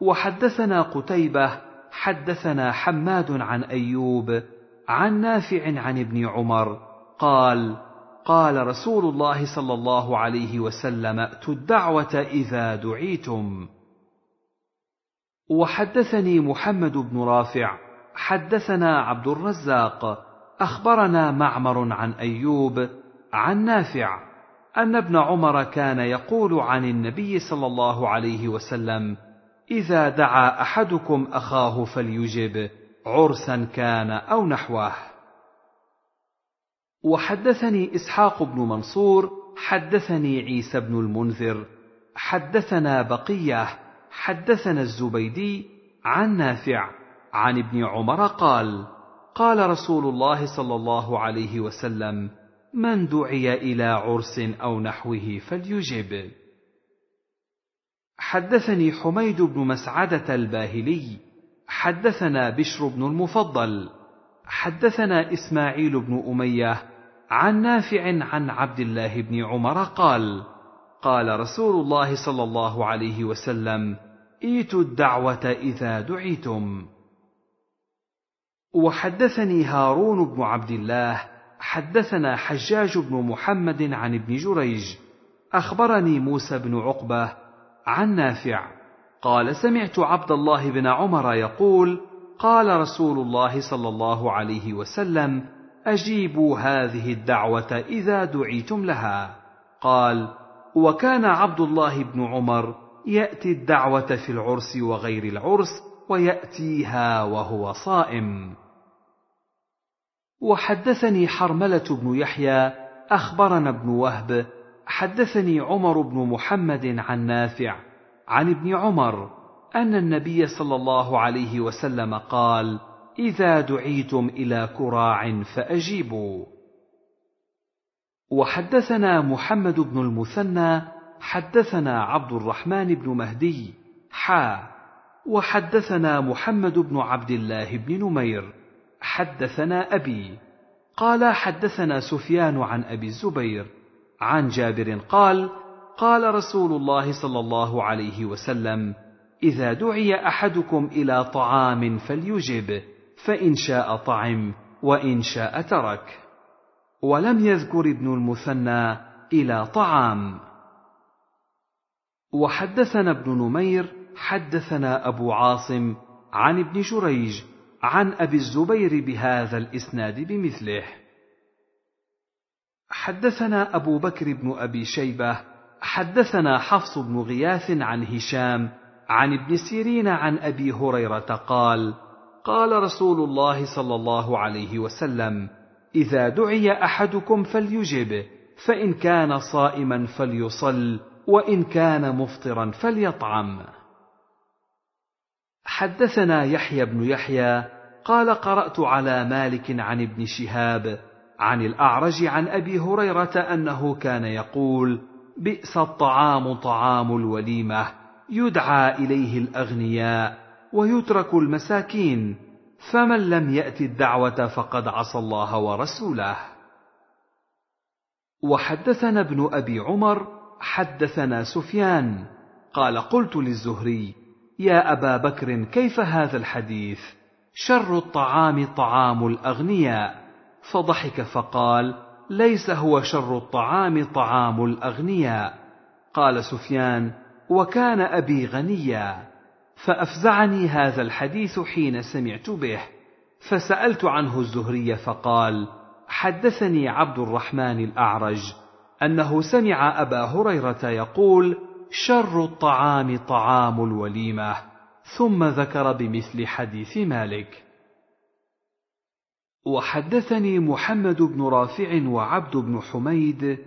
وحدثنا قتيبة حدثنا حماد عن أيوب عن نافع عن ابن عمر. قال قال رسول الله صلى الله عليه وسلم ائتوا الدعوة إذا دعيتم. وحدثني محمد بن رافع حدثنا عبد الرزاق أخبرنا معمر عن أيوب عن نافع أن ابن عمر كان يقول عن النبي صلى الله عليه وسلم إذا دعا أحدكم أخاه فليجب عرسا كان أو نحوه. وحدثني إسحاق بن منصور حدثني عيسى بن المنذر حدثنا بقية حدثنا الزبيدي عن نافع عن ابن عمر قال قال رسول الله صلى الله عليه وسلم من دعي إلى عرس أو نحوه فليجب حدثني حميد بن مسعدة الباهلي حدثنا بشر بن المفضل حدثنا إسماعيل بن أمية عن نافع عن عبد الله بن عمر قال قال رسول الله صلى الله عليه وسلم إيتوا الدعوة إذا دعيتم. وحدثني هارون بن عبد الله حدثنا حجاج بن محمد عن ابن جريج أخبرني موسى بن عقبة عن نافع قال سمعت عبد الله بن عمر يقول قال رسول الله صلى الله عليه وسلم أجيبوا هذه الدعوة إذا دعيتم لها. قال وكان عبد الله بن عمر يأتي الدعوة في العرس وغير العرس ويأتيها وهو صائم. وحدثني حرملة بن يحيى أخبرنا ابن وهب حدثني عمر بن محمد عن نافع عن ابن عمر أن النبي صلى الله عليه وسلم قال إذا دعيتم إلى كراع فأجيبوا. وحدثنا محمد بن المثنى حدثنا عبد الرحمن بن مهدي حا. وحدثنا محمد بن عبد الله بن نمير حدثنا أبي. قال حدثنا سفيان عن أبي الزبير عن جابر قال قال رسول الله صلى الله عليه وسلم إذا دعي أحدكم إلى طعام فليجب. فإن شاء طعم وإن شاء ترك. ولم يذكر ابن المثنى إلى طعام. وحدثنا ابن نمير حدثنا أبو عاصم عن ابن جريج عن أبي الزبير بهذا الإسناد بمثله. حدثنا أبو بكر بن أبي شيبة حدثنا حفص بن غياث عن هشام عن ابن سيرين عن أبي هريرة قال قال رسول الله صلى الله عليه وسلم إذا دعي أحدكم فليجب فإن كان صائما فليصل وإن كان مفطرا فليطعم. حدثنا يحيى بن يحيى قال قرأت على مالك عن ابن شهاب عن الأعرج عن أبي هريرة أنه كان يقول بئس الطعام طعام الوليمة يدعى إليه الأغنياء ويترك المساكين فمن لم يأت الدعوة فقد عصى الله ورسوله. وحدثنا ابن أبي عمر حدثنا سفيان قال قلت للزهري يا أبا بكر كيف هذا الحديث؟ شر الطعام طعام الأغنياء. فضحك فقال ليس هو شر الطعام طعام الأغنياء. قال سفيان وكان أبي غنيا. فأفزعني هذا الحديث حين سمعت به. فسألت عنه الزهري فقال حدثني عبد الرحمن الأعرج أنه سمع أبا هريرة يقول شر الطعام طعام الوليمة ثم ذكر بمثل حديث مالك. وحدثني محمد بن رافع وعبد بن حميد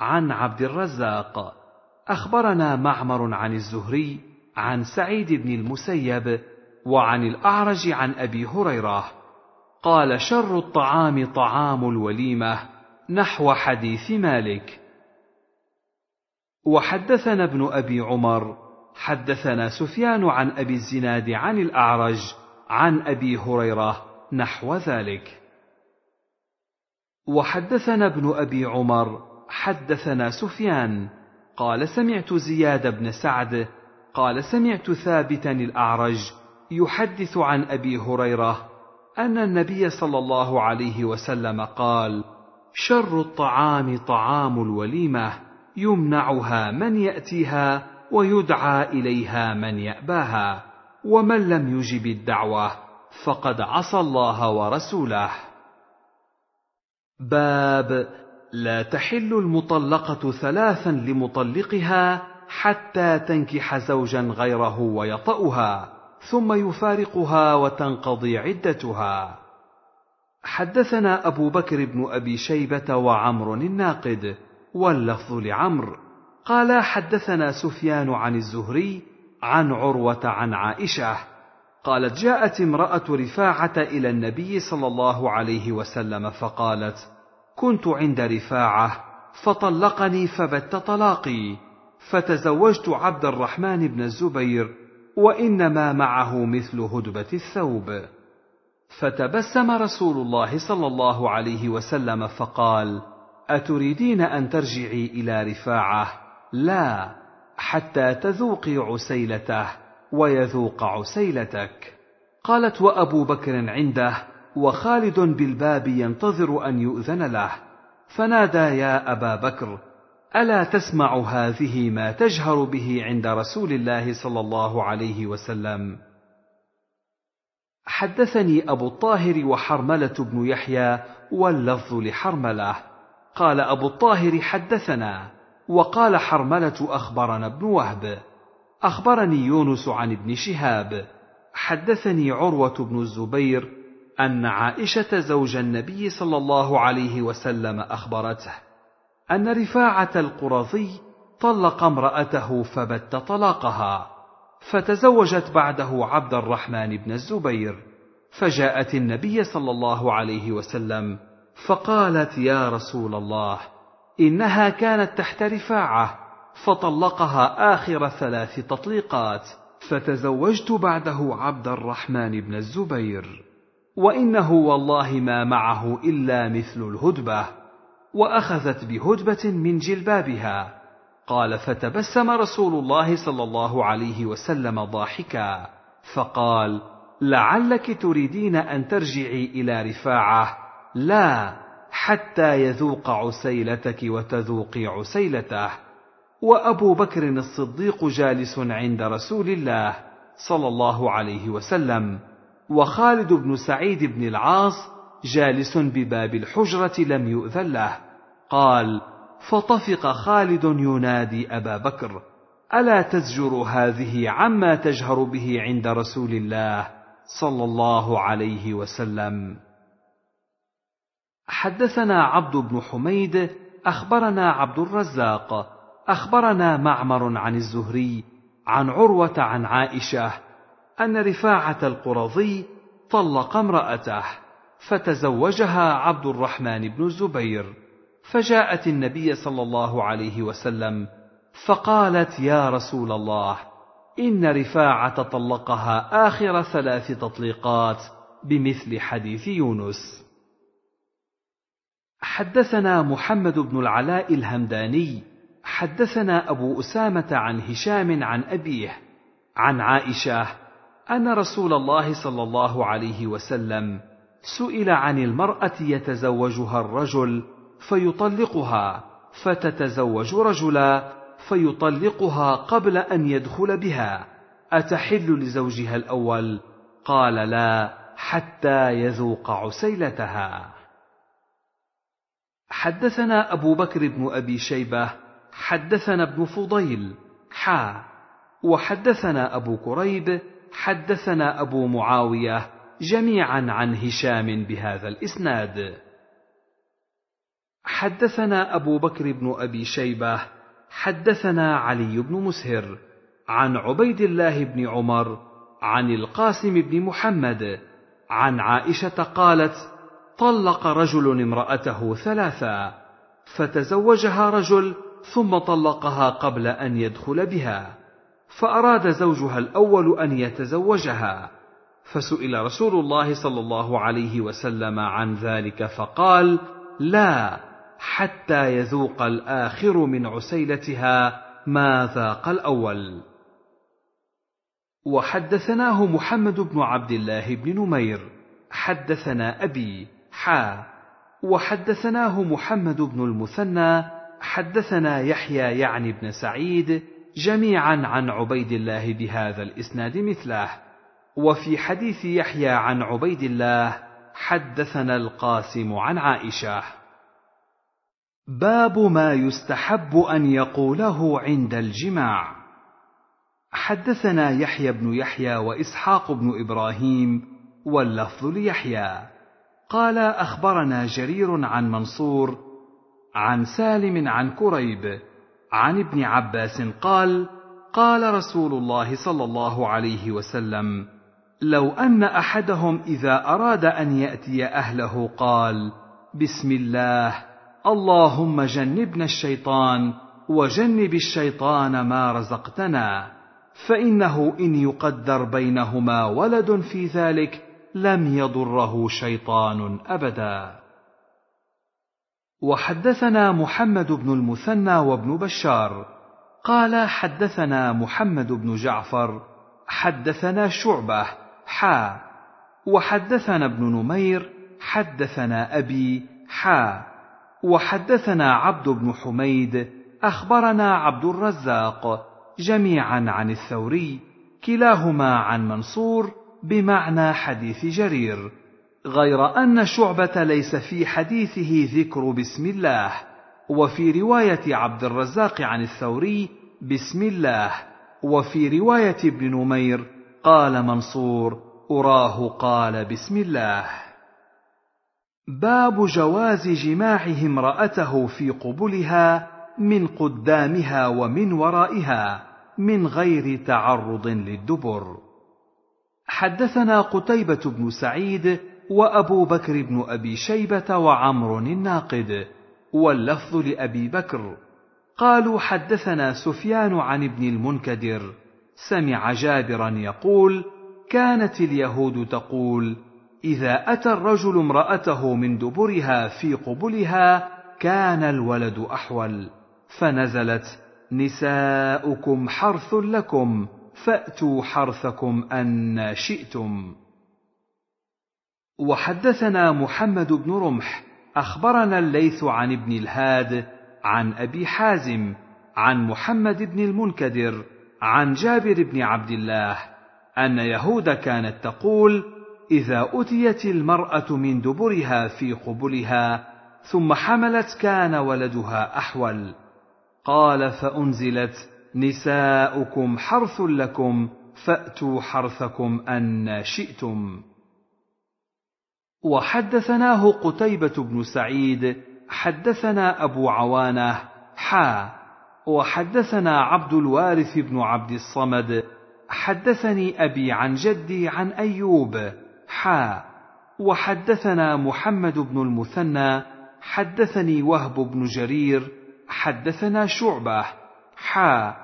عن عبد الرزاق. أخبرنا معمر عن الزهري عن سعيد بن المسيب وعن الأعرج عن أبي هريرة. قال شر الطعام طعام الوليمة نحو حديث مالك. وحدثنا ابن أبي عمر حدثنا سفيان عن أبي الزناد عن الأعرج عن أبي هريرة نحو ذلك. وحدثنا ابن أبي عمر حدثنا سفيان قال سمعت زياد بن سعد قال سمعت ثابتا الأعرج يحدث عن أبي هريرة أن النبي صلى الله عليه وسلم قال شر الطعام طعام الوليمة يمنعها من يأتيها ويدعى إليها من يأباها ومن لم يجب الدعوة فقد عصى الله ورسوله. باب لا تحل المطلقة ثلاثا لمطلقها حتى تنكح زوجا غيره ويطأها ثم يفارقها وتنقضي عدتها. حدثنا أبو بكر بن أبي شيبة وعمر الناقد واللفظ لعمرو قال حدثنا سفيان عن الزهري عن عروة عن عائشة قالت جاءت امرأة رفاعة إلى النبي صلى الله عليه وسلم فقالت كنت عند رفاعة فطلقني فبت طلاقي. فتزوجت عبد الرحمن بن الزبير وإنما معه مثل هدبة الثوب. فتبسم رسول الله صلى الله عليه وسلم فقال أتريدين أن ترجعي إلى رفاعة؟ لا حتى تذوقي عسيلته ويذوق عسيلتك. قالت وأبو بكر عنده وخالد بالباب ينتظر أن يؤذن له. فنادى يا أبا بكر ألا تسمع هذه ما تجهر به عند رسول الله صلى الله عليه وسلم؟ حدثني أبو الطاهر وحرملة بن يحيى واللفظ لحرملة. قال أبو الطاهر حدثنا وقال حرملة أخبرنا ابن وهب. أخبرني يونس عن ابن شهاب. حدثني عروة بن الزبير أن عائشة زوج النبي صلى الله عليه وسلم أخبرته. أن رفاعة القرظي طلق امرأته فبت طلاقها فتزوجت بعده عبد الرحمن بن الزبير فجاءت النبي صلى الله عليه وسلم فقالت يا رسول الله إنها كانت تحت رفاعة فطلقها آخر ثلاث تطليقات فتزوجت بعده عبد الرحمن بن الزبير وإنه والله ما معه إلا مثل الهدبة. وأخذت بهدبة من جلبابها. قال فتبسم رسول الله صلى الله عليه وسلم ضاحكا. فقال لعلك تريدين أن ترجعي إلى رفاعة. لا حتى يذوق عسيلتك وتذوقي عسيلته. وأبو بكر الصديق جالس عند رسول الله صلى الله عليه وسلم. وخالد بن سعيد بن العاص جالس بباب الحجرة لم يؤذن له. قال فطفق خالد ينادي أبا بكر ألا تزجر هذه عما تجهر به عند رسول الله صلى الله عليه وسلم؟ حدثنا عبد بن حميد أخبرنا عبد الرزاق أخبرنا معمر عن الزهري عن عروة عن عائشة أن رفاعة القرظي طلق امرأته. فتزوجها عبد الرحمن بن الزبير فجاءت النبي صلى الله عليه وسلم فقالت يا رسول الله إن رفاعة طلقها آخر ثلاث تطليقات بمثل حديث يونس. حدثنا محمد بن العلاء الهمداني حدثنا أبو أسامة عن هشام عن أبيه عن عائشة أن رسول الله صلى الله عليه وسلم سئل عن المرأة يتزوجها الرجل فيطلقها فتتزوج رجلا فيطلقها قبل أن يدخل بها. أتحل لزوجها الأول؟ قال لا حتى يذوق عسيلتها. حدثنا أبو بكر بن أبي شيبة حدثنا ابن فضيل حا. وحدثنا أبو كريب حدثنا أبو معاوية جميعا عن هشام بهذا الإسناد. حدثنا أبو بكر بن أبي شيبة حدثنا علي بن مسهر عن عبيد الله بن عمر عن القاسم بن محمد عن عائشة قالت طلق رجل امرأته ثلاثا فتزوجها رجل ثم طلقها قبل أن يدخل بها فأراد زوجها الأول أن يتزوجها. فسئل رسول الله صلى الله عليه وسلم عن ذلك فقال لا حتى يذوق الآخر من عسيلتها ما ذاق الأول. وحدثناه محمد بن عبد الله بن نمير حدثنا أبي حا وحدثناه محمد بن المثنى حدثنا يحيى يعني بن سعيد جميعا عن عبيد الله بهذا الإسناد مثله. وفي حديث يحيى عن عبيد الله حدثنا القاسم عن عائشة. باب ما يستحب أن يقوله عند الجماع. حدثنا يحيى بن يحيى وإسحاق بن إبراهيم واللفظ ليحيى. قال أخبرنا جرير عن منصور عن سالم عن كريب عن ابن عباس قال قال رسول الله صلى الله عليه وسلم لو أن أحدهم إذا أراد أن يأتي أهله قال بسم الله اللهم جنبنا الشيطان وجنب الشيطان ما رزقتنا فإنه إن يقدر بينهما ولد في ذلك لم يضره شيطان أبدا. وحدثنا محمد بن المثنى وابن بشار قال حدثنا محمد بن جعفر حدثنا شعبة حا. وحدثنا ابن نمير حدثنا أبي حا. وحدثنا عبد بن حميد أخبرنا عبد الرزاق جميعا عن الثوري كلاهما عن منصور بمعنى حديث جرير غير أن شعبة ليس في حديثه ذكر بسم الله. وفي رواية عبد الرزاق عن الثوري بسم الله. وفي رواية ابن نمير قال منصور أراه قال بسم الله. باب جواز جماعة امرأته في قبلها من قدامها ومن ورائها من غير تعرض للدبر. حدثنا قتيبة بن سعيد وأبو بكر بن أبي شيبة وعمر الناقد واللفظ لأبي بكر. قالوا حدثنا سفيان عن ابن المنكدر سمع جابرا يقول كانت اليهود تقول إذا أتى الرجل امرأته من دبرها في قبلها كان الولد أحول فنزلت نساؤكم حرث لكم فأتوا حرثكم أن شئتم. وحدثنا محمد بن رمح أخبرنا الليث عن ابن الهاد عن أبي حازم عن محمد بن المنكدر عن جابر بن عبد الله أن يهود كانت تقول إذا أتيت المرأة من دبرها في قبلها ثم حملت كان ولدها أحول. قال فأنزلت نساؤكم حرث لكم فأتوا حرثكم أن شئتم. وحدثناه قتيبة بن سعيد حدثنا أبو عوانة حا وحدثنا عبد الوارث بن عبد الصمد حدثني أبي عن جدي عن أيوب حا وحدثنا محمد بن المثنى حدثني وهب بن جرير حدثنا شعبة حا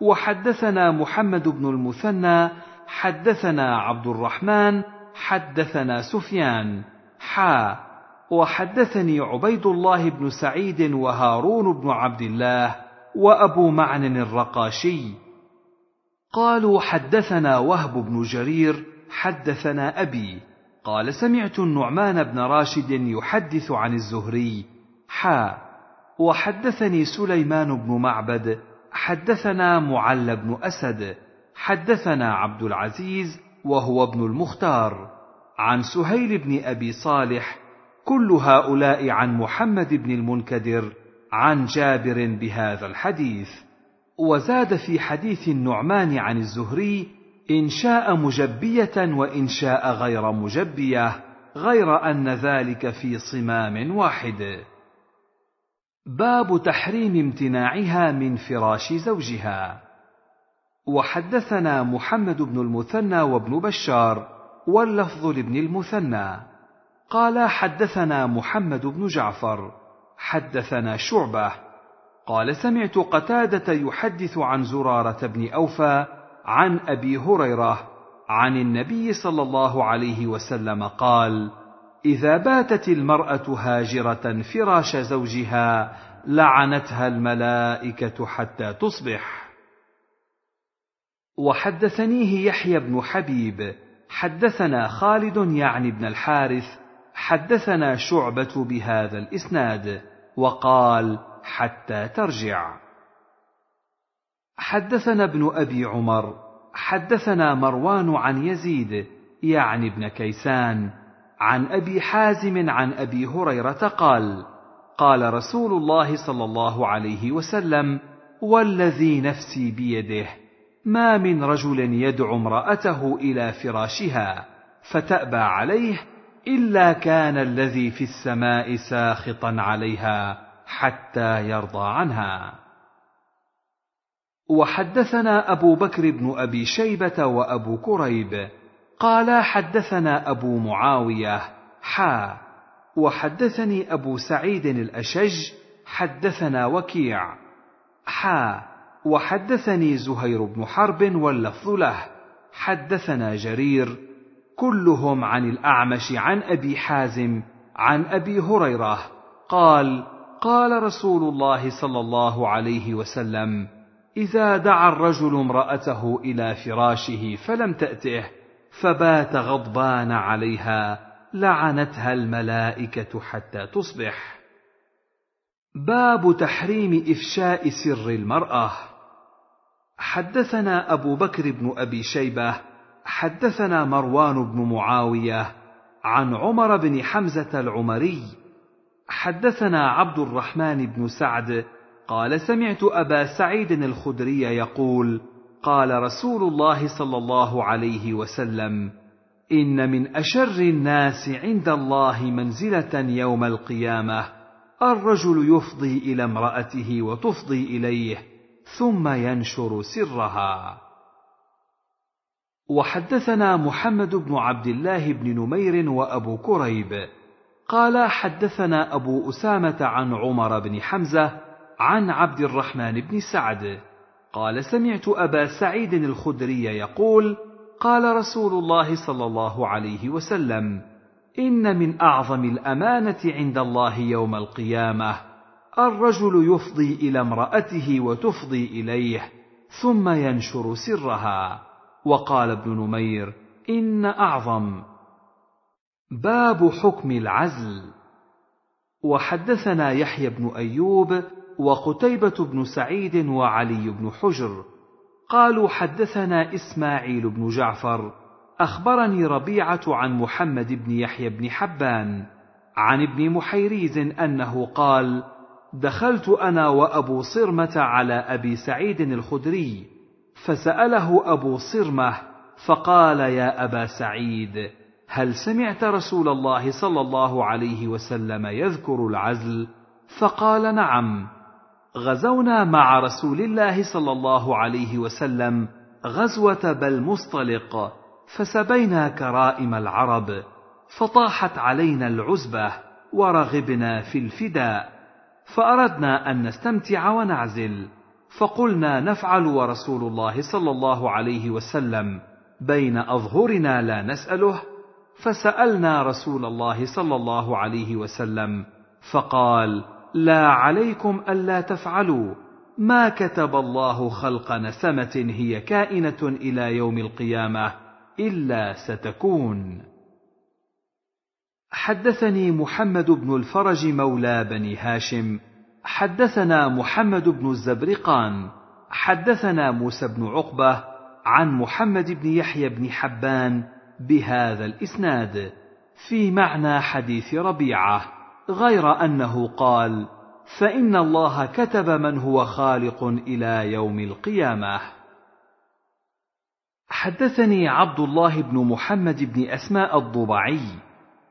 وحدثنا محمد بن المثنى حدثنا عبد الرحمن حدثنا سفيان حا وحدثني عبيد الله بن سعيد وهارون بن عبد الله وأبو معن الرقاشي. قالوا حدثنا وهب بن جرير حدثنا أبي. قال سمعت النعمان بن راشد يحدث عن الزهري. حا. وحدثني سليمان بن معبد. حدثنا معل بن أسد. حدثنا عبد العزيز وهو ابن المختار. عن سهيل بن أبي صالح كل هؤلاء عن محمد بن المنكدر. عن جابر بهذا الحديث وزاد في حديث النعمان عن الزهري إن شاء مجبية وإن شاء غير مجبية غير أن ذلك في صمام واحد. باب تحريم امتناعها من فراش زوجها. وحدثنا محمد بن المثنى وابن بشار واللفظ لابن المثنى. قال حدثنا محمد بن جعفر حدثنا شعبة. قال سمعت قتادة يحدث عن زرارة بن أوفى عن أبي هريرة عن النبي صلى الله عليه وسلم قال إذا باتت المرأة هاجرة فراش زوجها لعنتها الملائكة حتى تصبح. وحدثنيه يحيى بن حبيب. حدثنا خالد يعني بن الحارث. حدثنا شعبة بهذا الإسناد. وقال حتى ترجع. حدثنا ابن أبي عمر حدثنا مروان عن يزيد يعني ابن كيسان عن أبي حازم عن أبي هريرة قال قال رسول الله صلى الله عليه وسلم والذي نفسي بيده ما من رجل يدعو امرأته إلى فراشها فتأبى عليه إلا كان الذي في السماء ساخطا عليها حتى يرضى عنها. وحدثنا أبو بكر بن أبي شيبة وأبو كريب. قال حدثنا أبو معاوية حا. وحدثني أبو سعيد الأشج حدثنا وكيع حا. وحدثني زهير بن حرب واللفظ له. حدثنا جرير كلهم عن الأعمش عن أبي حازم عن أبي هريرة. قال قال رسول الله صلى الله عليه وسلم إذا دعا الرجل امرأته إلى فراشه فلم تأته فبات غضبان عليها لعنتها الملائكة حتى تصبح. باب تحريم إفشاء سر المرأة. حدثنا أبو بكر بن أبي شيبة حدثنا مروان بن معاوية عن عمر بن حمزة العمري حدثنا عبد الرحمن بن سعد قال سمعت أبا سعيد الخدري يقول قال رسول الله صلى الله عليه وسلم إن من أشر الناس عند الله منزلة يوم القيامة الرجل يفضي إلى امرأته وتفضي إليه ثم ينشر سرها. وحدثنا محمد بن عبد الله بن نمير وأبو كريب. قال حدثنا أبو أسامة عن عمر بن حمزة عن عبد الرحمن بن سعد. قال سمعت أبا سعيد الخدري يقول قال رسول الله صلى الله عليه وسلم إن من أعظم الأمانة عند الله يوم القيامة الرجل يفضي إلى امرأته وتفضي إليه ثم ينشر سرها. وقال ابن نمير إن أعظم باب حكم العزل. وحدثنا يحيى بن أيوب وقتيبة بن سعيد وعلي بن حجر. قالوا حدثنا إسماعيل بن جعفر أخبرني ربيعة عن محمد بن يحيى بن حبان عن ابن محيريز أنه قال دخلت أنا وأبو صرمة على أبي سعيد الخدري فسأله أبو صرمة فقال يا أبا سعيد هل سمعت رسول الله صلى الله عليه وسلم يذكر العزل؟ فقال نعم غزونا مع رسول الله صلى الله عليه وسلم غزوة بالمصطلق فسبينا كرائم العرب فطاحت علينا العزبة ورغبنا في الفداء فأردنا أن نستمتع ونعزل. فقلنا نفعل ورسول الله صلى الله عليه وسلم. بين أظهرنا لا نسأله. فسألنا رسول الله صلى الله عليه وسلم. فقال لا عليكم ألا تفعلوا. ما كتب الله خلق نسمة هي كائنة إلى يوم القيامة إلا ستكون. حدثني محمد بن الفرج مولى بني هاشم حدثنا محمد بن الزبرقان حدثنا موسى بن عقبة عن محمد بن يحيى بن حبان بهذا الإسناد في معنى حديث ربيعة غير أنه قال فإن الله كتب من هو خالق إلى يوم القيامة حدثني عبد الله بن محمد بن أسماء الضبعي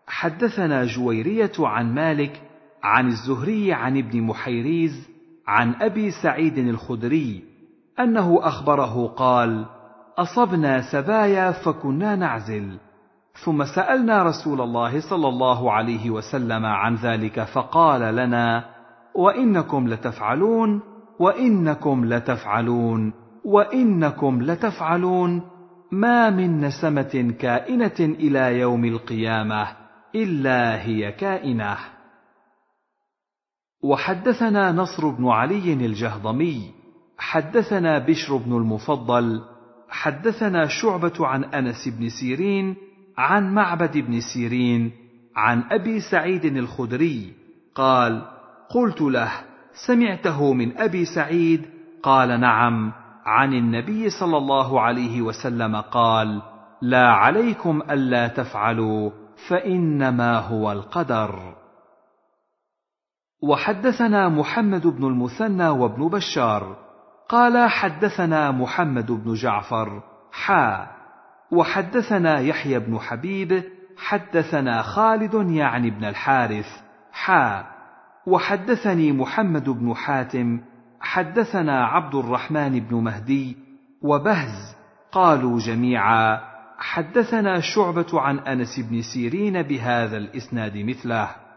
حدثنا جويرية عن مالك عن الزهري عن ابن محيريز عن أبي سعيد الخدري أنه أخبره قال أصبنا سبايا فكنا نعزل. ثم سألنا رسول الله صلى الله عليه وسلم عن ذلك فقال لنا وإنكم لتفعلون وإنكم لتفعلون وإنكم لتفعلون. ما من نسمة كائنة إلى يوم القيامة إلا هي كائنة. وحدثنا نصر بن علي الجهضمي حدثنا بشر بن المفضل حدثنا شعبة عن أنس بن سيرين عن معبد بن سيرين عن أبي سعيد الخدري قال قلت له سمعته من أبي سعيد؟ قال نعم. عن النبي صلى الله عليه وسلم قال لا عليكم ألا تفعلوا فإنما هو القدر. وحدثنا محمد بن المثنى وابن بشار. قال حدثنا محمد بن جعفر حا. وحدثنا يحيى بن حبيب حدثنا خالد يعني ابن الحارث حا. وحدثني محمد بن حاتم حدثنا عبد الرحمن بن مهدي وبهز. قالوا جميعا. حدثنا شعبة عن أنس بن سيرين بهذا الإسناد مثله.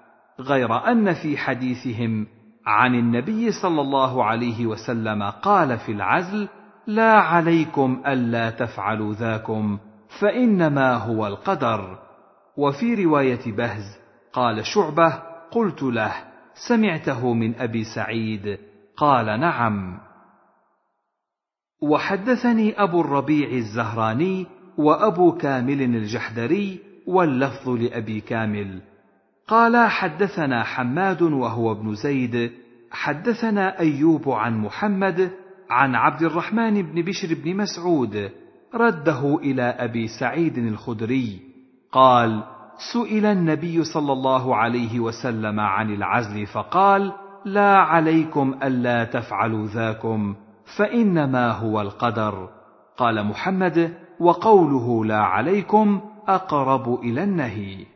غير أن في حديثهم عن النبي صلى الله عليه وسلم قال في العزل لا عليكم ألا تفعلوا ذاكم فإنما هو القدر. وفي رواية بهز قال شعبة قلت له سمعته من أبي سعيد قال نعم. وحدثني أبو الربيع الزهراني وأبو كامل الجحدري واللفظ لأبي كامل. قال حدثنا حماد وهو ابن زيد حدثنا أيوب عن محمد عن عبد الرحمن بن بشر بن مسعود رده إلى أبي سعيد الخدري قال سئل النبي صلى الله عليه وسلم عن العزل فقال لا عليكم ألا تفعلوا ذاكم فإنما هو القدر. قال محمد وقوله لا عليكم أقرب إلى النهي.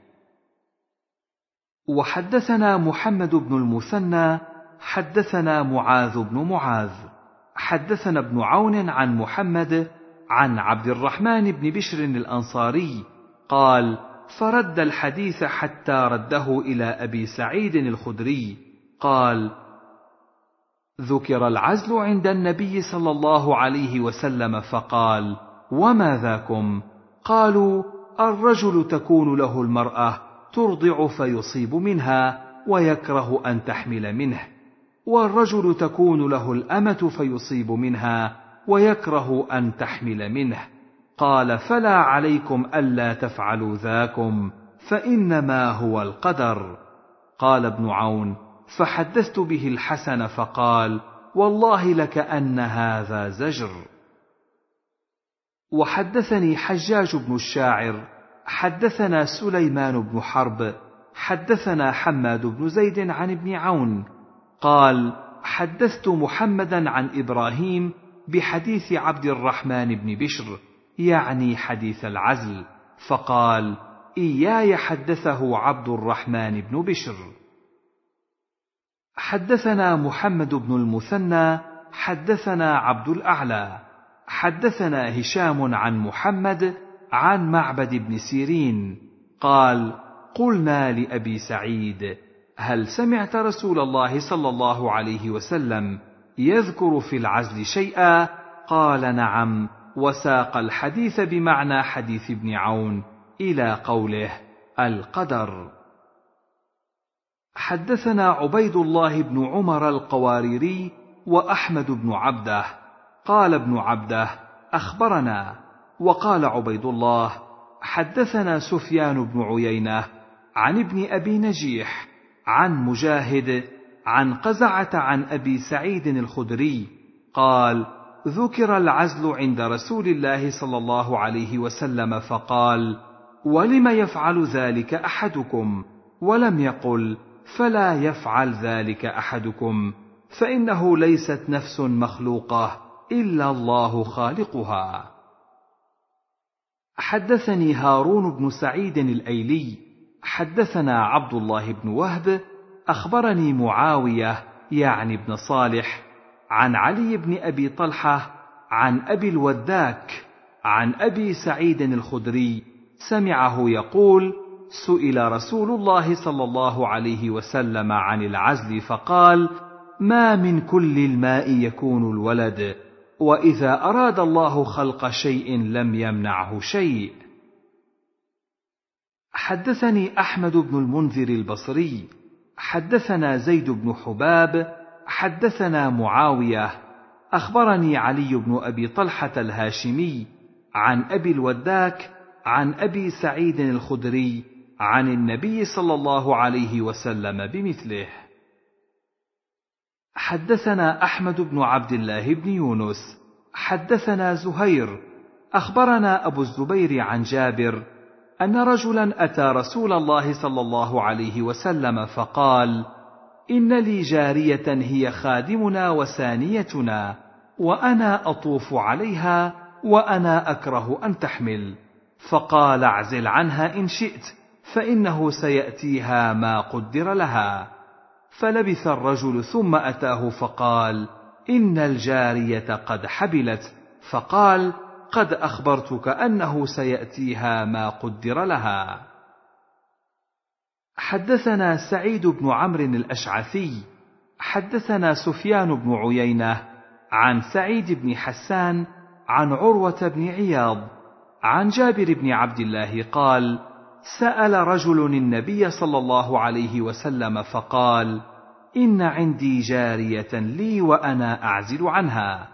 وحدثنا محمد بن المثنى حدثنا معاذ بن معاذ. حدثنا ابن عون عن محمد عن عبد الرحمن بن بشر الأنصاري قال فرد الحديث حتى رده إلى أبي سعيد الخدري. قال ذكر العزل عند النبي صلى الله عليه وسلم فقال وما ذاكم؟ قالوا الرجل تكون له المرأة. ترضع فيصيب منها ويكره أن تحمل منه والرجل تكون له الأمة فيصيب منها ويكره أن تحمل منه. قال فلا عليكم ألا تفعلوا ذاكم فإنما هو القدر. قال ابن عون فحدثت به الحسن فقال والله لكان هذا زجر. وحدثني حجاج بن الشاعر حدثنا سليمان بن حرب حدثنا حماد بن زيد عن ابن عون قال حدثت محمدا عن إبراهيم بحديث عبد الرحمن بن بشر يعني حديث العزل فقال إياي حدثه عبد الرحمن بن بشر. حدثنا محمد بن المثنى حدثنا عبد الأعلى حدثنا هشام عن محمد عن معبد بن سيرين قال قلنا لأبي سعيد هل سمعت رسول الله صلى الله عليه وسلم يذكر في العزل شيئا؟ قال نعم وساق الحديث بمعنى حديث ابن عون إلى قوله القدر. حدثنا عبيد الله بن عمر القواريري وأحمد بن عبده. قال ابن عبده أخبرنا وقال عبيد الله حدثنا سفيان بن عيينة عن ابن أبي نجيح عن مجاهد عن قزعة عن أبي سعيد الخدري قال ذكر العزل عند رسول الله صلى الله عليه وسلم فقال ولم يفعل ذلك أحدكم؟ ولم يقل فلا يفعل ذلك أحدكم فإنه ليست نفس مخلوقة إلا الله خالقها. حدثني هارون بن سعيد الأيلي حدثنا عبد الله بن وهب أخبرني معاوية يعني ابن صالح عن علي بن أبي طلحة عن أبي الوداك عن أبي سعيد الخدري سمعه يقول سئل رسول الله صلى الله عليه وسلم عن العزل فقال ما من كل الماء يكون الولد وإذا أراد الله خلق شيء لم يمنعه شيء. حدثني أحمد بن المنذر البصري حدثنا زيد بن حباب حدثنا معاوية أخبرني علي بن أبي طلحة الهاشمي عن أبي الوداك عن أبي سعيد الخدري عن النبي صلى الله عليه وسلم بمثله. حدثنا أحمد بن عبد الله بن يونس حدثنا زهير أخبرنا أبو الزبير عن جابر أن رجلا أتى رسول الله صلى الله عليه وسلم فقال إن لي جارية هي خادمنا وسانيتنا وأنا أطوف عليها وأنا أكره أن تحمل. فقال اعزل عنها إن شئت فإنه سيأتيها ما قدر لها. فلبث الرجل ثم أتاه فقال إن الجارية قد حبلت. فقال قد أخبرتك أنه سيأتيها ما قدر لها. حدثنا سعيد بن عمرو الأشعثي حدثنا سفيان بن عيينة عن سعيد بن حسان عن عروة بن عياض عن جابر بن عبد الله قال سأل رجل النبي صلى الله عليه وسلم فقال إن عندي جارية لي وأنا أعزل عنها.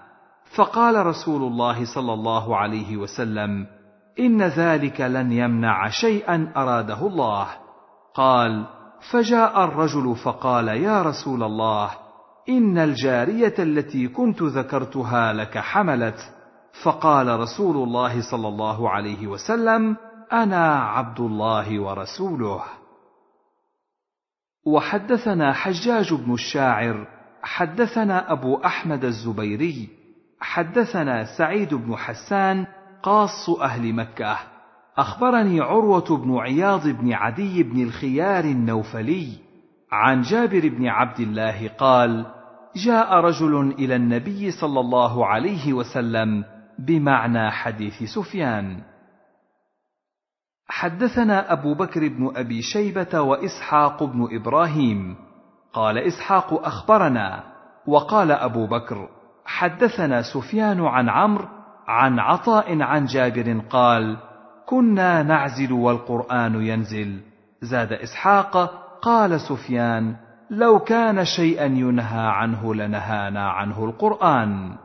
فقال رسول الله صلى الله عليه وسلم إن ذلك لن يمنع شيئا أراده الله. قال فجاء الرجل فقال يا رسول الله إن الجارية التي كنت ذكرتها لك حملت. فقال رسول الله صلى الله عليه وسلم أنا عبد الله ورسوله. وحدثنا حجاج بن الشاعر حدثنا أبو أحمد الزبيري حدثنا سعيد بن حسان قاص أهل مكة. أخبرني عروة بن عياض بن عدي بن الخيار النوفلي عن جابر بن عبد الله قال جاء رجل إلى النبي صلى الله عليه وسلم بمعنى حديث سفيان. حدثنا أبو بكر بن أبي شيبة وإسحاق بن إبراهيم. قال إسحاق أخبرنا وقال أبو بكر حدثنا سفيان عن عمرو عن عطاء عن جابر قال كنا نعزل والقرآن ينزل. زاد إسحاق قال سفيان لو كان شيئا ينهى عنه لنهانا عنه القرآن.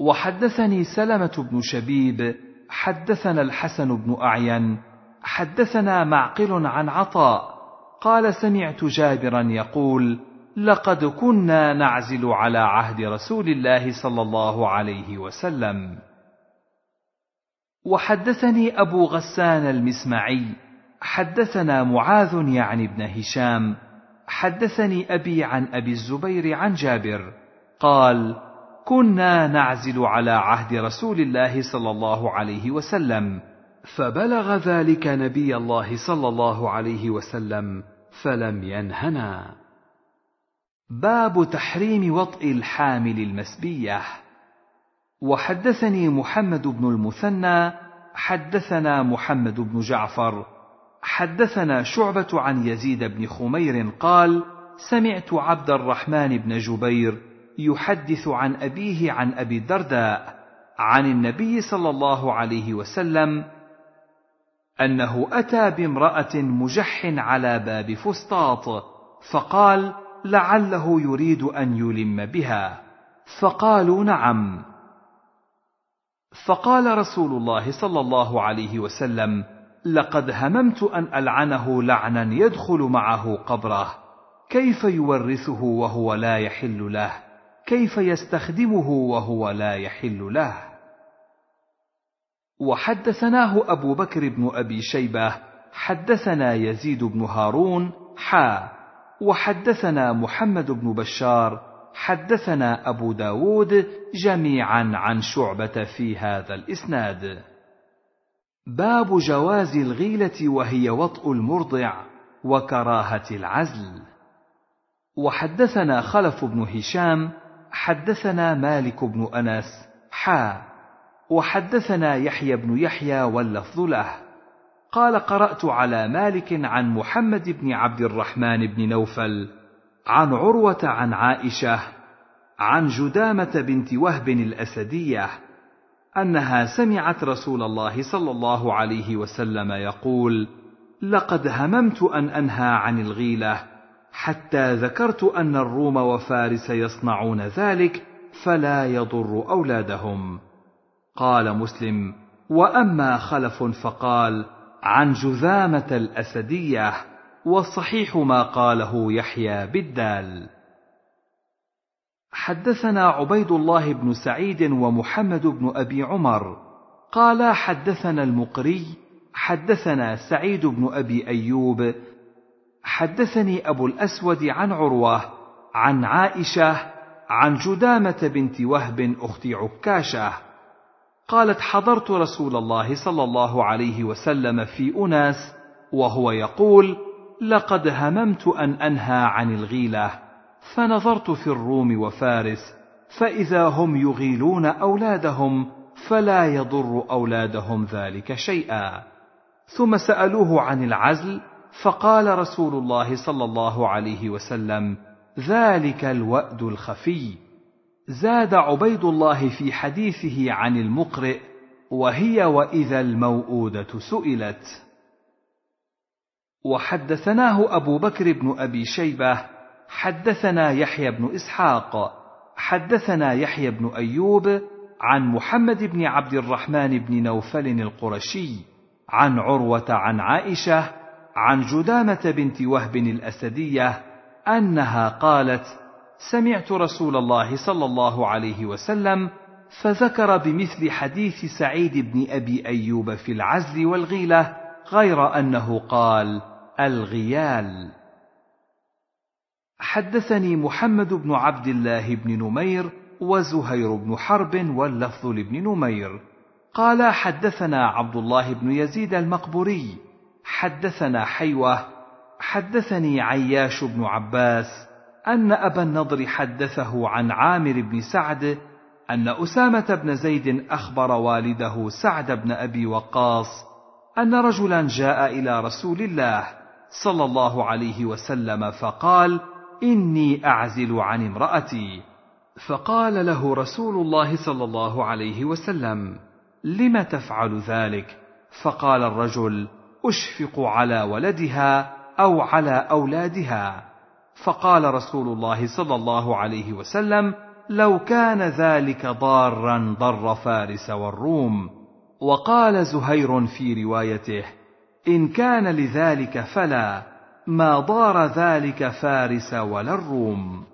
وحدثني سلمة بن شبيب حدثنا الحسن بن أعين حدثنا معقل عن عطاء قال سمعت جابرا يقول لقد كنا نعزل على عهد رسول الله صلى الله عليه وسلم وحدثني أبو غسان المسمعي حدثنا معاذ يعني ابن هشام حدثني أبي عن أبي الزبير عن جابر قال كنا نعزل على عهد رسول الله صلى الله عليه وسلم. فبلغ ذلك نبي الله صلى الله عليه وسلم فلم ينهنا. باب تحريم وطء الحامل المسبية. وحدثني محمد بن المثنى حدثنا محمد بن جعفر حدثنا شعبة عن يزيد بن خمير قال سمعت عبد الرحمن بن جبير يحدث عن أبيه عن أبي الدرداء عن النبي صلى الله عليه وسلم أنه أتى بامرأة مجح على باب فسطاط فقال لعله يريد أن يلم بها. فقالوا نعم. فقال رسول الله صلى الله عليه وسلم لقد هممت أن ألعنه لعنا يدخل معه قبره كيف يورثه وهو لا يحل له؟ كيف يستخدمه وهو لا يحل له. وحدثناه أبو بكر بن أبي شيبة حدثنا يزيد بن هارون حا. وحدثنا محمد بن بشار حدثنا أبو داود جميعا عن شعبة في هذا الإسناد. باب جواز الغيلة وهي وطء المرضع وكراهة العزل. وحدثنا خلف بن هشام حدثنا مالك بن أنس حا وحدثنا يحيى بن يحيى واللفظ له. قال قرأت على مالك عن محمد بن عبد الرحمن بن نوفل عن عروة عن عائشة عن جدامة بنت وهب الأسدية أنها سمعت رسول الله صلى الله عليه وسلم يقول لقد هممت أن أنهى عن الغيلة حتى ذكرت أن الروم وفارس يصنعون ذلك فلا يضر أولادهم. قال مسلم وأما خلف فقال عن جذامة الأسدية والصحيح ما قاله يحيى بالدال. حدثنا عبيد الله بن سعيد ومحمد بن أبي عمر. قالا حدثنا المقري حدثنا سعيد بن أبي أيوب حدثني أبو الأسود عن عروة عن عائشة عن جدامة بنت وهب أخت عكاشة. قالت حضرت رسول الله صلى الله عليه وسلم في أناس وهو يقول لقد هممت أن أنهى عن الغيلة فنظرت في الروم وفارس فإذا هم يغيلون أولادهم فلا يضر أولادهم ذلك شيئا. ثم سألوه عن العزل فقال رسول الله صلى الله عليه وسلم ذلك الوأد الخفي. زاد عبيد الله في حديثه عن المقرئ وهي وإذا الموءوده سئلت. وحدثناه أبو بكر بن أبي شيبة حدثنا يحيى بن إسحاق حدثنا يحيى بن أيوب عن محمد بن عبد الرحمن بن نوفل القرشي عن عروة عن عائشة عن جدامة بنت وهب الأسدية أنها قالت سمعت رسول الله صلى الله عليه وسلم فذكر بمثل حديث سعيد بن أبي أيوب في العزل والغيلة غير أنه قال الغيال. حدثني محمد بن عبد الله بن نمير وزهير بن حرب واللفظ لابن نمير. قال حدثنا عبد الله بن يزيد المقبوري. حدثنا حيوة حدثني عياش بن عباس أن أبا النضر حدثه عن عامر بن سعد أن أسامة بن زيد أخبر والده سعد بن أبي وقاص أن رجلا جاء إلى رسول الله صلى الله عليه وسلم فقال: إني أعزل عن امرأتي. فقال له رسول الله صلى الله عليه وسلم: لم تفعل ذلك؟ فقال الرجل: أشفق على ولدها أو على أولادها. فقال رسول الله صلى الله عليه وسلم لو كان ذلك ضارا ضر فارس والروم وقال زهير في روايته إن كان لذلك فلا ما ضار ذلك فارس ولا الروم